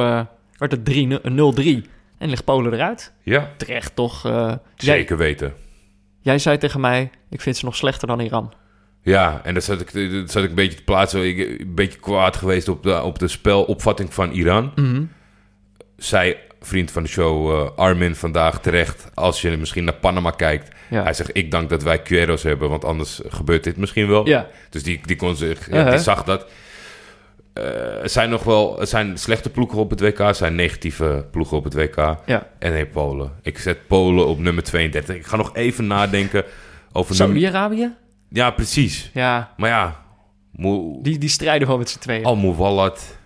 A: werd het 3 0-3. En ligt Polen eruit.
B: Ja,
A: Terecht toch? jij,
B: zeker weten.
A: jij zei tegen mij, ik vind ze nog slechter dan Iran.
B: Ja, en dat zat ik, dat zat ik een beetje te plaatsen. Ik een beetje kwaad geweest op de, op de spelopvatting van Iran.
A: Mhm.
B: Zij, vriend van de show, eh, Armin, vandaag terecht. Als je misschien naar Panama kijkt.
A: Ja.
B: Hij zegt, ik dank dat wij Queros hebben, want anders gebeurt dit misschien wel.
A: Ja.
B: Dus die, die kon zich, ja,
A: Uh-huh.
B: die zag dat. Eh, er zijn nog wel, er zijn slechte ploegen op het WK, er zijn negatieve ploegen op het WK.
A: Ja.
B: En nee, Polen. Ik zet Polen op nummer 32. Ik ga nog even nadenken over.
A: Saudi-Arabië?
B: Ja, precies.
A: Ja,
B: Maar ja, Mo-
A: die, die strijden wel met z'n tweeën.
B: Almuwallat.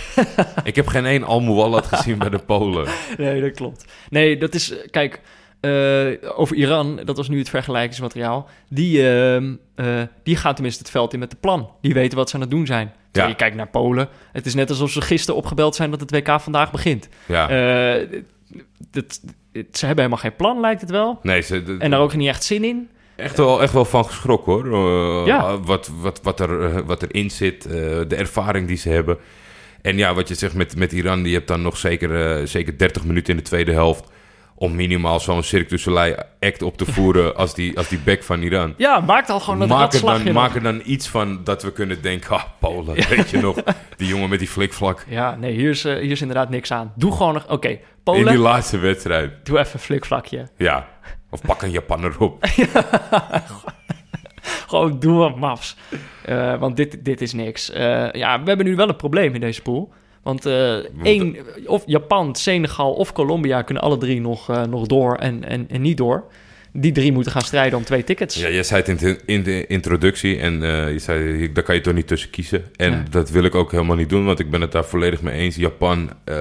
B: ik heb geen één Almuwallat gezien bij de Polen.
A: Nee, dat klopt. Nee, dat is... Kijk, eh, over Iran, dat was nu het vergelijkingsmateriaal. Die, ehm, eh, die gaan tenminste het veld in met de plan. Die weten wat ze aan het doen zijn. Terwijl
B: Ja.
A: je kijkt naar Polen. Het is net alsof ze gisteren opgebeld zijn dat het WK vandaag begint.
B: Ja.
A: Eh, dat, ze hebben helemaal geen plan, lijkt het wel.
B: nee, ze,
A: En daar ook niet echt zin in.
B: Echt, wel, echt wel van geschrokken hoor. Eh,
A: Ja.
B: wat, wat, wat, er, eh, wat erin zit, eh, de ervaring die ze hebben. En ja, wat je zegt met, met Iran, die hebt dan nog zeker, zeker 30 minuten in de tweede helft. Om minimaal zo'n Cirque du Soleil act op te voeren als die, als die back van Iran.
A: Ja, maakt al gewoon een
B: Maak er, dan, maak er dan iets van dat we kunnen denken... Ah, Polen, weet je nog? Die jongen met die flikvlak.
A: Ja, nee, hier is, hier is inderdaad niks aan. Doe gewoon nog... Oké,
B: In
A: Polen,
B: die laatste wedstrijd.
A: doe even een flikvlakje.
B: Ja. Of pak een Japanner op.
A: Gewoon doe wat mafs. Eh, want dit, dit is niks. Eh, ja, we hebben nu wel een probleem in deze pool. Want eh, één, of Japan, Senegal of Colombia kunnen alle drie nog, nog door en, en, en niet door. Die drie moeten gaan strijden om twee tickets.
B: Ja, jij zei het in de, in de introductie en eh, je zei, daar kan je toch niet tussen kiezen. En
A: Ja.
B: dat wil ik ook helemaal niet doen, want ik ben het daar volledig mee eens. Japan, eh,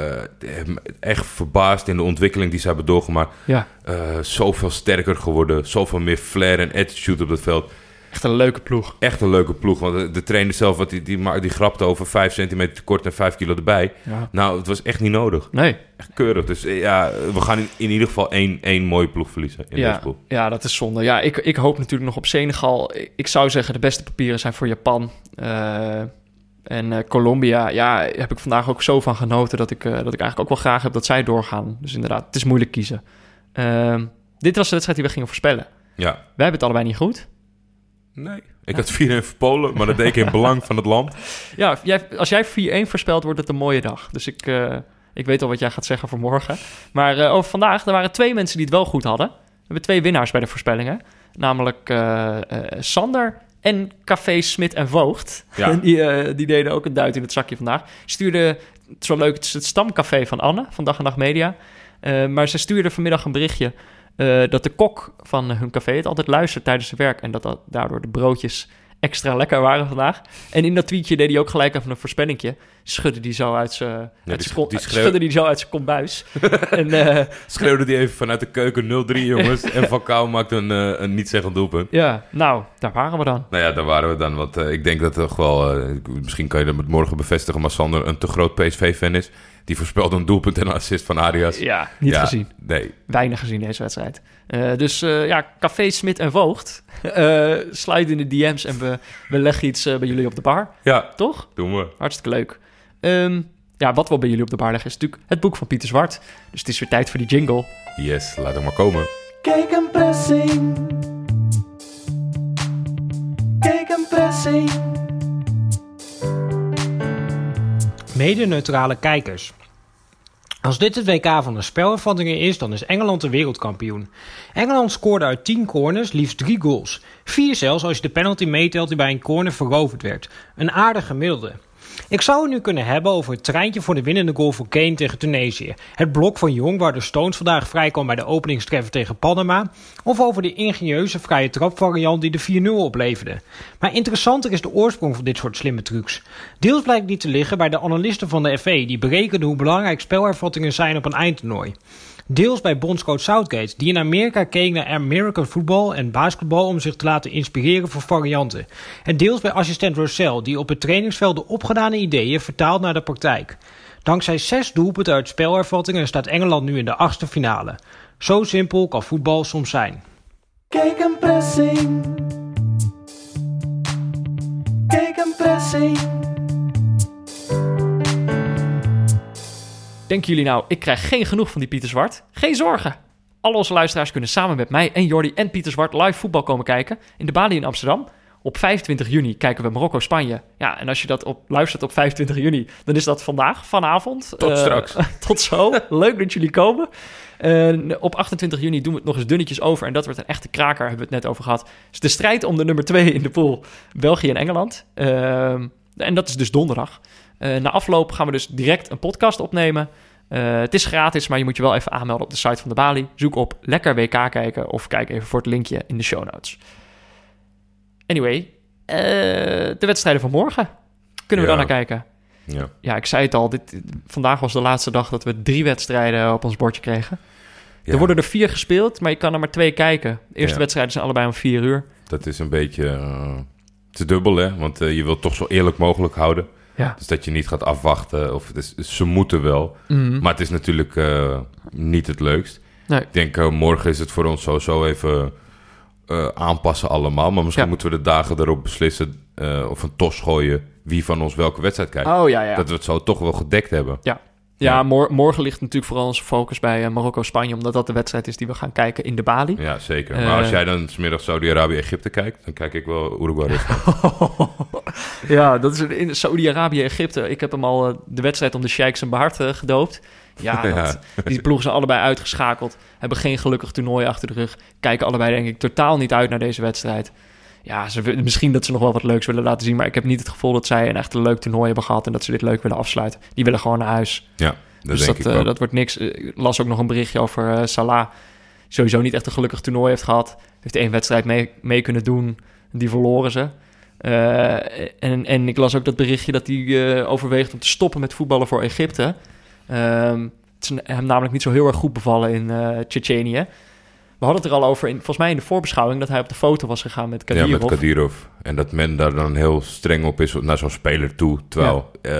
B: echt verbaasd in de ontwikkeling die ze hebben doorgemaakt.
A: Ja,
B: Eh, zoveel sterker geworden, zoveel meer flair en attitude op het veld.
A: Echt een leuke ploeg.
B: Echt een leuke ploeg, want de, de trainer zelf, wat die, die, die grapte over 5 centimeter tekort en 5 kilo erbij.
A: Ja.
B: Nou, het was echt niet nodig.
A: Nee,
B: Echt keurig. Dus eh, ja, we gaan in, in ieder geval één, één mooie ploeg verliezen in deze
A: ja,
B: pool.
A: ja, dat is zonde. Ja, ik, ik hoop natuurlijk nog op Senegal. Ik, zou zeggen, de beste papieren zijn voor Japan. Eh, en eh, Colombia, ja, heb ik vandaag ook zo van genoten... Dat ik, dat ik eigenlijk ook wel graag heb dat zij doorgaan. Dus inderdaad, het is moeilijk kiezen. Ehm, dit was de wedstrijd die we gingen voorspellen.
B: Ja.
A: Wij hebben het allebei niet goed.
B: Nee. Ik had 4-1 voor Polen, maar dat deed ik in belang van het land.
A: Ja, jij, als jij 4-1 voorspelt, wordt het een mooie dag. Dus ik, eh, ik weet al wat jij gaat zeggen voor morgen. Maar eh, over vandaag, er waren twee mensen die het wel goed hadden. We hebben twee winnaars bij de voorspellingen. Namelijk eh, Sander En Café Smit en Voogd.
B: Ja.
A: die, die deden ook een duit in het zakje vandaag. Stuurde, wel leuk, het het stamcafé van Anne van Dag en Nacht Media. Maar ze stuurde vanmiddag een berichtje eh, dat de kok van hun café het altijd luistert tijdens zijn werk. En dat, dat daardoor de broodjes extra lekker waren vandaag. En in dat tweetje deed hij ook gelijk even een voorspellingje. Schudde die zo uit zijn schudde die zo uit zijn kombuis. en eh,
B: Schreeuwde die even vanuit de keuken 0-3, jongens. en Van Kou maakt een, eh, een niet-zeggend doelpunt.
A: ja, nou, daar waren we dan.
B: Nou ja, daar waren we dan. Want ik denk dat toch wel... misschien kan je dat morgen bevestigen... maar Sander een te groot PSV-fan is. Die voorspelde een doelpunt en een assist van Arias.
A: Ja, niet
B: Ja,
A: gezien.
B: Nee.
A: Weinig gezien deze wedstrijd. Eh, dus eh, ja, Café Smit en Voogd. Eh sluit in de DM's en we, we leggen iets eh, bij jullie op de bar.
B: Ja,
A: Toch?
B: doen we.
A: Hartstikke leuk. Ehm, ja, wat we bij jullie op de bar leggen is natuurlijk het boek van Pieter Zwart. Dus het is weer tijd voor die jingle.
B: Yes, laat hem maar komen.
D: Kijk een pressing. Kijk een pressing.
E: Mede-neutrale kijkers. Als dit het WK van de spelervattingen is, dan is Engeland de wereldkampioen. Engeland scoorde uit 10 corners liefst 3 goals. 4 zelfs als je de penalty meetelt die bij een corner veroverd werd. Een aardig gemiddelde. Ik zou het nu kunnen hebben over het treintje voor de winnende goal voor Kane tegen Tunesië. Het blok van Jong waar de Stones vandaag vrijkwam bij de openingstreffer tegen Panama. Of over de ingenieuze vrije trapvariant die de 4-0 opleverde. Maar interessanter is de oorsprong van dit soort slimme trucs. Deels blijkt die te liggen bij de analisten van de FA die berekenen hoe belangrijk spelervattingen zijn op een eindtoernooi. Deels bij bondscoach Southgate, die in Amerika keek naar American football en basketbal om zich te laten inspireren voor varianten. En deels bij assistent Rossell, die op het trainingsveld de opgedane ideeën vertaalt naar de praktijk. Dankzij zes doelpunten uit spelervattingen staat Engeland nu in de achtste finale. Zo simpel kan voetbal soms zijn.
D: Kijk pressing. Kijk een pressing.
A: Denken jullie nou, ik krijg geen genoeg van die Pieter Zwart? Geen zorgen. Al onze luisteraars kunnen samen met mij en Jordi en Pieter Zwart live voetbal komen kijken in de Bali in Amsterdam. Op 25 juni kijken we Marokko-Spanje. Ja, en als je dat op, luistert op 25 juni, dan is dat vandaag, vanavond.
B: Tot
A: Eh,
B: straks.
A: tot zo. Leuk dat jullie komen. En op 28 juni doen we het nog eens dunnetjes over. En dat wordt een echte kraker, hebben we het net over gehad. Dus de strijd om de nummer 2 in de pool, België en Engeland. Ehm, en dat is dus donderdag. Eh, na afloop gaan we dus direct een podcast opnemen. Eh, het is gratis, maar je moet je wel even aanmelden op de site van de Bali. Zoek op Lekker WK kijken of kijk even voor het linkje in de show notes. Anyway, eh, de wedstrijden van morgen. Kunnen we
B: Ja.
A: dan naar kijken?
B: Ja.
A: Ja, ik zei het al. Dit, vandaag was de laatste dag dat we drie wedstrijden op ons bordje kregen.
B: Ja,
A: Er worden er vier gespeeld, maar je kan er maar twee kijken. De eerste
B: Ja.
A: wedstrijden zijn allebei om vier uur.
B: Dat is een beetje te dubbel, hè? Want je wilt toch zo eerlijk mogelijk houden.
A: Ja.
B: Dus dat je niet gaat afwachten. Of het is, ze moeten wel.
A: Mhm.
B: Maar het is natuurlijk eh, niet het leukst.
A: Nee.
B: Ik denk, eh, morgen is het voor ons sowieso even eh, aanpassen allemaal. Maar misschien
A: Ja.
B: moeten we de dagen erop beslissen... of een tos gooien wie van ons welke wedstrijd kijkt.
A: Oh ja, ja.
B: Dat we het zo toch wel gedekt hebben.
A: Ja,
B: Ja.
A: mor- morgen ligt natuurlijk vooral onze focus bij eh, Marokko-Spanje, omdat dat de wedstrijd is die we gaan kijken in de Bali.
B: Ja, zeker.
A: Eh.
B: Maar als jij dan smiddag Saudi-Arabië-Egypte kijkt... dan kijk ik wel Uruguay-Rusland.
A: ja, dat is in Saudi-Arabië, Egypte. Ik heb hem al eh, de wedstrijd om de Sheiks en eh, gedoopt. Ja,
B: Ja.
A: dat- die ploegen zijn allebei uitgeschakeld. Hebben geen gelukkig toernooi achter de rug. Kijken allebei denk ik totaal niet uit naar deze wedstrijd. Ja, ze, misschien dat ze nog wel wat leuks willen laten zien. Maar ik heb niet het gevoel dat zij een echt een leuk toernooi hebben gehad. En dat ze dit leuk willen afsluiten. Die willen gewoon naar huis.
B: ja, dat
A: dus
B: denk
A: dat,
B: ik
A: eh, dat wordt niks. Eh, Ik las ook nog een berichtje over eh, Salah. Sowieso niet echt een gelukkig toernooi heeft gehad. Heeft één wedstrijd mee, mee kunnen doen. Die verloren ze. En, en ik las ook dat berichtje dat hij overweegt om te stoppen met voetballen voor Egypte. Ehm, het is hem namelijk niet zo heel erg goed bevallen in Tsjetsjenië. We hadden het er al over, in, volgens mij in de voorbeschouwing, dat hij op de foto was gegaan met
B: Ja,
A: Kadirov.
B: met Kadirov. En dat men daar dan heel streng op is naar zo'n speler toe. Terwijl eh,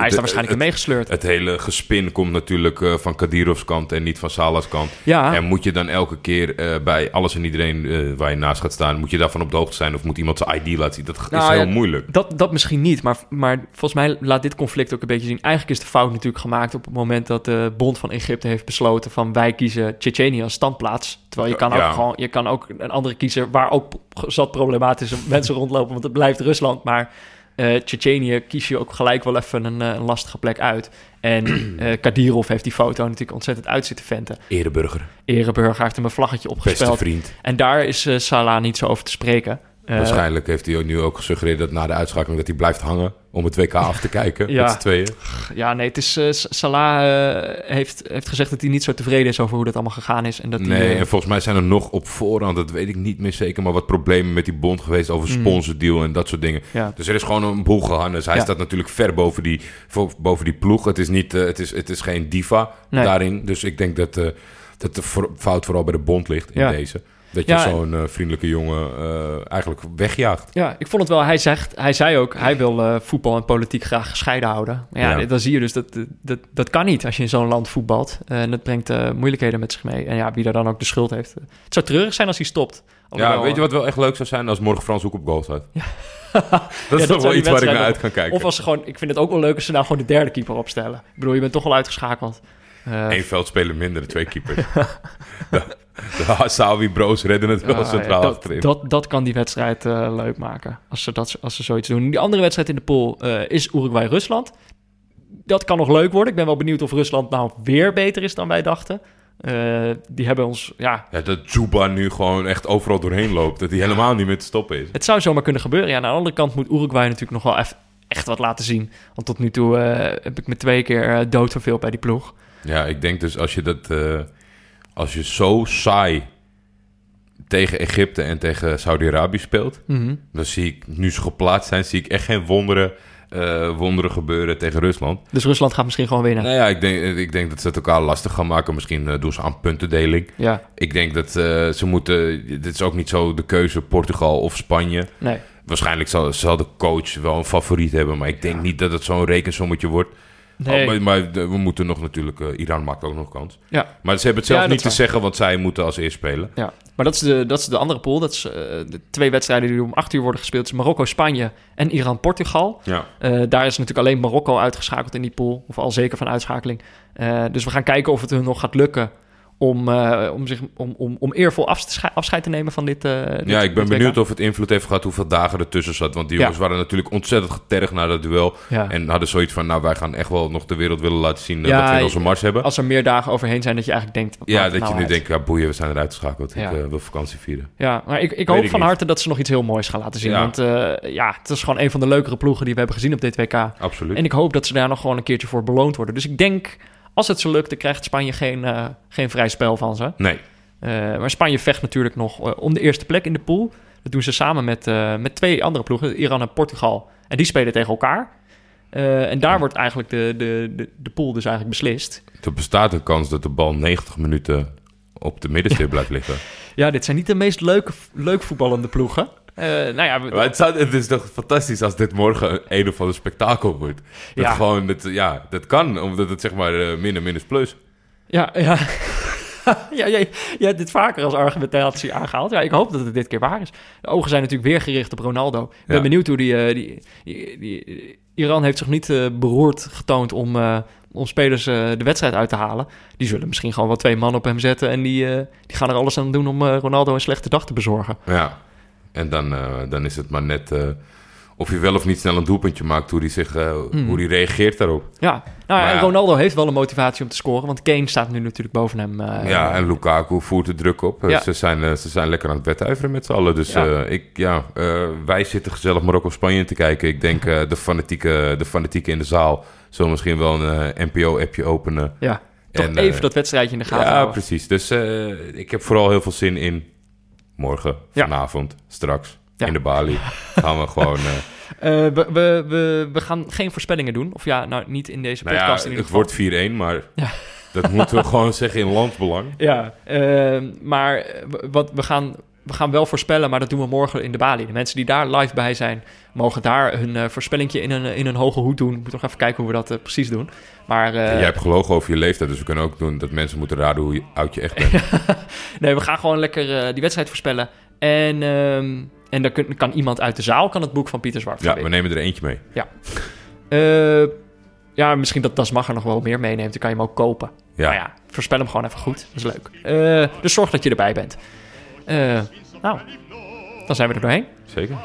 A: hij is daar waarschijnlijk in meegesleurd.
B: het hele gespin komt natuurlijk eh, van Kadirovs kant en niet van Salah's kant.
A: Ja,
B: En moet je dan elke keer eh, bij alles en iedereen eh, waar je naast gaat staan... moet je daarvan op de hoogte zijn of moet iemand zijn ID laten zien? Dat is
A: Nou,
B: heel
A: ja,
B: moeilijk.
A: Dat, dat misschien niet, maar, maar volgens mij laat dit conflict ook een beetje zien. Eigenlijk is de fout natuurlijk gemaakt op het moment dat de Bond van Egypte heeft besloten van wij kiezen Tsjetsjenië als standplaats. Terwijl je kan,
B: Ja.
A: ook gewoon, je kan ook een andere kiezen waar ook zat problematische mensen rondlopen, want het blijft Rusland. Maar eh Tsjetsjenië kies je ook gelijk wel even een, eh, een lastige plek uit. En eh Kadirov heeft die foto natuurlijk ontzettend uit zitten venten.
B: Ereburger,
A: Ereburger heeft hem een vlaggetje
B: beste
A: opgespeld.
B: vriend.
A: En daar is eh, Salah niet zo over te spreken. Eh,
B: Waarschijnlijk heeft hij ook nu ook gesuggereerd dat na de uitschakeling dat hij blijft hangen om het WK af te kijken
A: Ja.
B: met z'n tweeën.
A: Ja, nee, het is, eh, Salah eh, heeft, heeft gezegd dat hij niet zo tevreden is over hoe dat allemaal gegaan is. En dat hij,
B: Nee, en volgens mij zijn er nog op voorhand, dat weet ik niet meer zeker, maar wat problemen met die bond geweest over
A: Mm.
B: sponsordeal en dat soort dingen.
A: ja.
B: Dus er is gewoon een boel gehannes. Hij
A: Ja.
B: staat natuurlijk ver boven die, boven die ploeg. Het is, niet, het is, het is geen diva
A: Nee.
B: daarin. Dus ik denk dat, dat de fout vooral bij de bond ligt in deze. Dat je
A: Ja.
B: zo'n eh, vriendelijke jongen eh, eigenlijk wegjaagt.
A: ja, ik vond het wel. Hij, zegt, hij zei ook, hij wil eh, voetbal en politiek graag gescheiden houden. Maar ja,
B: Ja.
A: dan zie je dus dat, dat dat kan niet als je in zo'n land voetbalt. En dat brengt moeilijkheden met zich mee. En ja, wie daar dan ook de schuld heeft. Het zou treurig zijn als hij stopt.
B: Ja, weet je wat wel echt leuk zou zijn? Als morgen Frans Hoek op goal staat. dat
A: Ja,
B: is
A: dat
B: toch
A: zou
B: wel iets waar ik naar uit kan kijken.
A: Of als ze gewoon, ik vind het ook wel leuk als ze nou gewoon de derde keeper opstellen. Ik bedoel, je bent toch al uitgeschakeld.
B: Eén veld spelen minder, de twee keepers. de, Hassawi bros redden het wel centraal
A: dat,
B: achterin.
A: dat, dat kan die wedstrijd eh, leuk maken. Als ze, dat, als ze zoiets doen. Die andere wedstrijd in de pool eh, is Uruguay-Rusland. Dat kan nog leuk worden. Ik ben wel benieuwd of Rusland nou weer beter is dan wij dachten. Eh, die hebben ons... Ja,
B: Ja, dat Juba nu gewoon echt overal doorheen loopt. Dat hij helemaal niet meer te stoppen is.
A: het zou zomaar kunnen gebeuren. Ja, aan de andere kant moet Uruguay natuurlijk nog wel eff- echt wat laten zien. Want tot nu toe heb ik me twee keer dood verveeld bij die ploeg.
B: Ja, ik denk dus als je dat... als je zo saai tegen Egypte en tegen Saudi-Arabië speelt...
A: Mhm.
B: dan zie ik, nu ze geplaatst zijn... zie ik echt geen wonderen, eh, wonderen gebeuren tegen Rusland.
A: Dus Rusland gaat misschien gewoon winnen.
B: Nou ja, ik denk, ik denk dat ze het elkaar lastig gaan maken. Misschien eh, doen ze aan puntendeling.
A: Ja,
B: Ik denk dat eh, ze moeten... Dit is ook niet zo de keuze Portugal of Spanje.
A: nee.
B: Waarschijnlijk zal, zal de coach wel een favoriet hebben. Maar ik denk niet dat het zo'n rekensommetje wordt.
A: Nee.
B: Oh, maar maar we moeten nog natuurlijk... eh, Iran maakt ook nog kans.
A: Ja.
B: Maar ze hebben het zelf
A: Ja,
B: niet te
A: waar.
B: zeggen... want zij moeten als eerst spelen.
A: Ja, maar dat is de, dat is de andere pool. Dat is eh, de twee wedstrijden die om acht uur worden gespeeld. Is Marokko, Spanje en Iran-Portugal.
B: Ja.
A: Eh, daar is natuurlijk alleen Marokko uitgeschakeld in die pool. Of al zeker van uitschakeling. Dus we gaan kijken of het hun nog gaat lukken... om, eh, om, zich, om, om, om eervol afscheid, afscheid te nemen van dit, eh, dit
B: Ja, ik ben benieuwd of het invloed heeft gehad hoeveel dagen ertussen zat. Want die
A: Ja.
B: jongens waren natuurlijk ontzettend getergd na dat duel.
A: Ja.
B: En hadden zoiets van, nou, wij gaan echt wel nog de wereld willen laten zien... eh,
A: Ja,
B: dat we in onze mars hebben.
A: Als er meer dagen overheen zijn dat je eigenlijk denkt... wat
B: Ja, dat je
A: nou
B: nu denkt, ja, boeien, we zijn eruit geschakeld. Ik wil vakantie vieren.
A: Ja, maar ik, ik hoop
B: ik
A: van
B: niet.
A: harte dat ze nog iets heel moois gaan laten zien. Want ja, het is gewoon een van de leukere ploegen die we hebben gezien op dit WK.
B: Absoluut.
A: En ik hoop dat ze daar nog gewoon een keertje voor beloond worden. Dus ik denk, als het zo lukt, dan krijgt Spanje geen, eh, geen vrij spel van ze.
B: Nee,
A: Eh, maar Spanje vecht natuurlijk nog eh, om de eerste plek in de pool. Dat doen ze samen met, met twee andere ploegen, Iran en Portugal. En die spelen tegen elkaar. En daar wordt eigenlijk de, de, de, de pool dus eigenlijk beslist.
B: er bestaat een kans dat de bal 90 minuten op de middenstip blijft liggen.
A: Ja, dit zijn niet de meest leuke, leuk voetballende ploegen. Eh, nou ja,
B: Maar het, zou, het is toch fantastisch als dit morgen een, of ander spektakel wordt. Dat
A: Ja.
B: gewoon, dat, ja, dat kan, omdat het zeg maar eh, min en min is plus.
A: Ja, ja. ja, jij, jij hebt dit vaker als argumentatie aangehaald. Ja, ik hoop dat het dit keer waar is. De ogen zijn natuurlijk weer gericht op Ronaldo. Ik ben
B: Ja.
A: benieuwd hoe die, eh, die, die, die- Iran heeft zich niet beroerd getoond om, om spelers de wedstrijd uit te halen. Die zullen misschien gewoon wel twee man op hem zetten... en die, die gaan er alles aan doen om Ronaldo een slechte dag te bezorgen.
B: Ja, en dan, eh, dan is het maar net eh, of je wel of niet snel een doelpuntje maakt, hoe die, zich, eh,
A: Hmm.
B: hoe die reageert daarop.
A: Ja, nou ja. Ronaldo heeft wel een motivatie om te scoren... want Kane staat nu natuurlijk boven hem.
B: ja, en Lukaku voert de druk op.
A: Ja.
B: Ze, zijn, ze zijn lekker aan het wedijveren met z'n allen. Dus
A: Ja.
B: ik, ja, wij zitten gezellig Marokko-Spanje te kijken. Ik denk de, fanatieke, de fanatieke in de zaal zullen misschien wel een NPO-appje openen.
A: ja, toch
B: En,
A: even dat wedstrijdje in de gaten
B: Ja,
A: houden.
B: precies. Dus ik heb vooral heel veel zin in morgen, vanavond, straks, in de Bali. Gaan we gewoon... eh,
A: Eh, we, we, we, we gaan geen voorspellingen doen. Of ja, nou niet in deze
B: nou ja,
A: podcast in ieder
B: het
A: geval.
B: wordt 4-1, maar dat moeten we gewoon zeggen in landsbelang.
A: Ja, eh, maar wat, we, gaan, we gaan wel voorspellen, maar dat doen we morgen in de Bali. De mensen die daar live bij zijn, mogen daar hun eh voorspellingje in een, in een hoge hoed doen. Ik moet nog even kijken hoe we dat eh, precies doen. Maar eh,
B: Jij hebt gelogen over je leeftijd, dus we kunnen ook doen dat mensen moeten raden hoe oud je echt bent.
A: nee, we gaan gewoon lekker die wedstrijd voorspellen. En, ehm, en dan kun- kan iemand uit de zaal kan het boek van Pieter Zwart
B: Ja, we nemen er eentje mee.
A: Eh, ja, misschien dat Das nog wel meer meeneemt. Dan kan je hem ook kopen.
B: Ja.
A: Nou ja, voorspel hem gewoon even goed. Dat is leuk. Dus zorg dat je erbij bent. Eh, nou, dan zijn we er doorheen.
B: Zeker.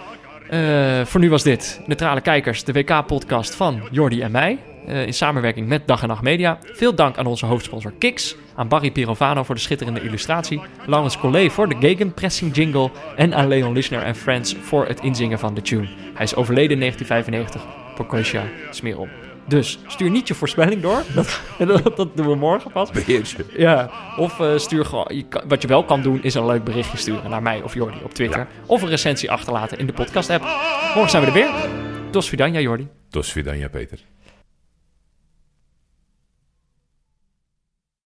A: Eh, voor nu was dit Neutrale Kijkers, de WK-podcast van Jordi en mij. eh, in samenwerking met Dag en Nacht Media. Veel dank aan onze hoofdsponsor Kiks. Aan Barry Pirovano voor de schitterende illustratie. Laurens Collet voor de gegenpressing jingle. En aan Leon Lischner en Friends voor het inzingen van de tune. Hij is overleden in 1995. Porcosia, smeer op. Dus stuur niet je voorspelling door. Dat, dat, dat doen we morgen pas.
B: Beheer je.
A: Ja, of eh, stuur gewoon. Je kan- wat je wel kan doen, is een leuk berichtje sturen naar mij of Jordi op Twitter. Of een recensie achterlaten in de podcast-app. Morgen zijn we er weer. Dos Vidanja, Jordi.
B: Tot Svidanja, Peter.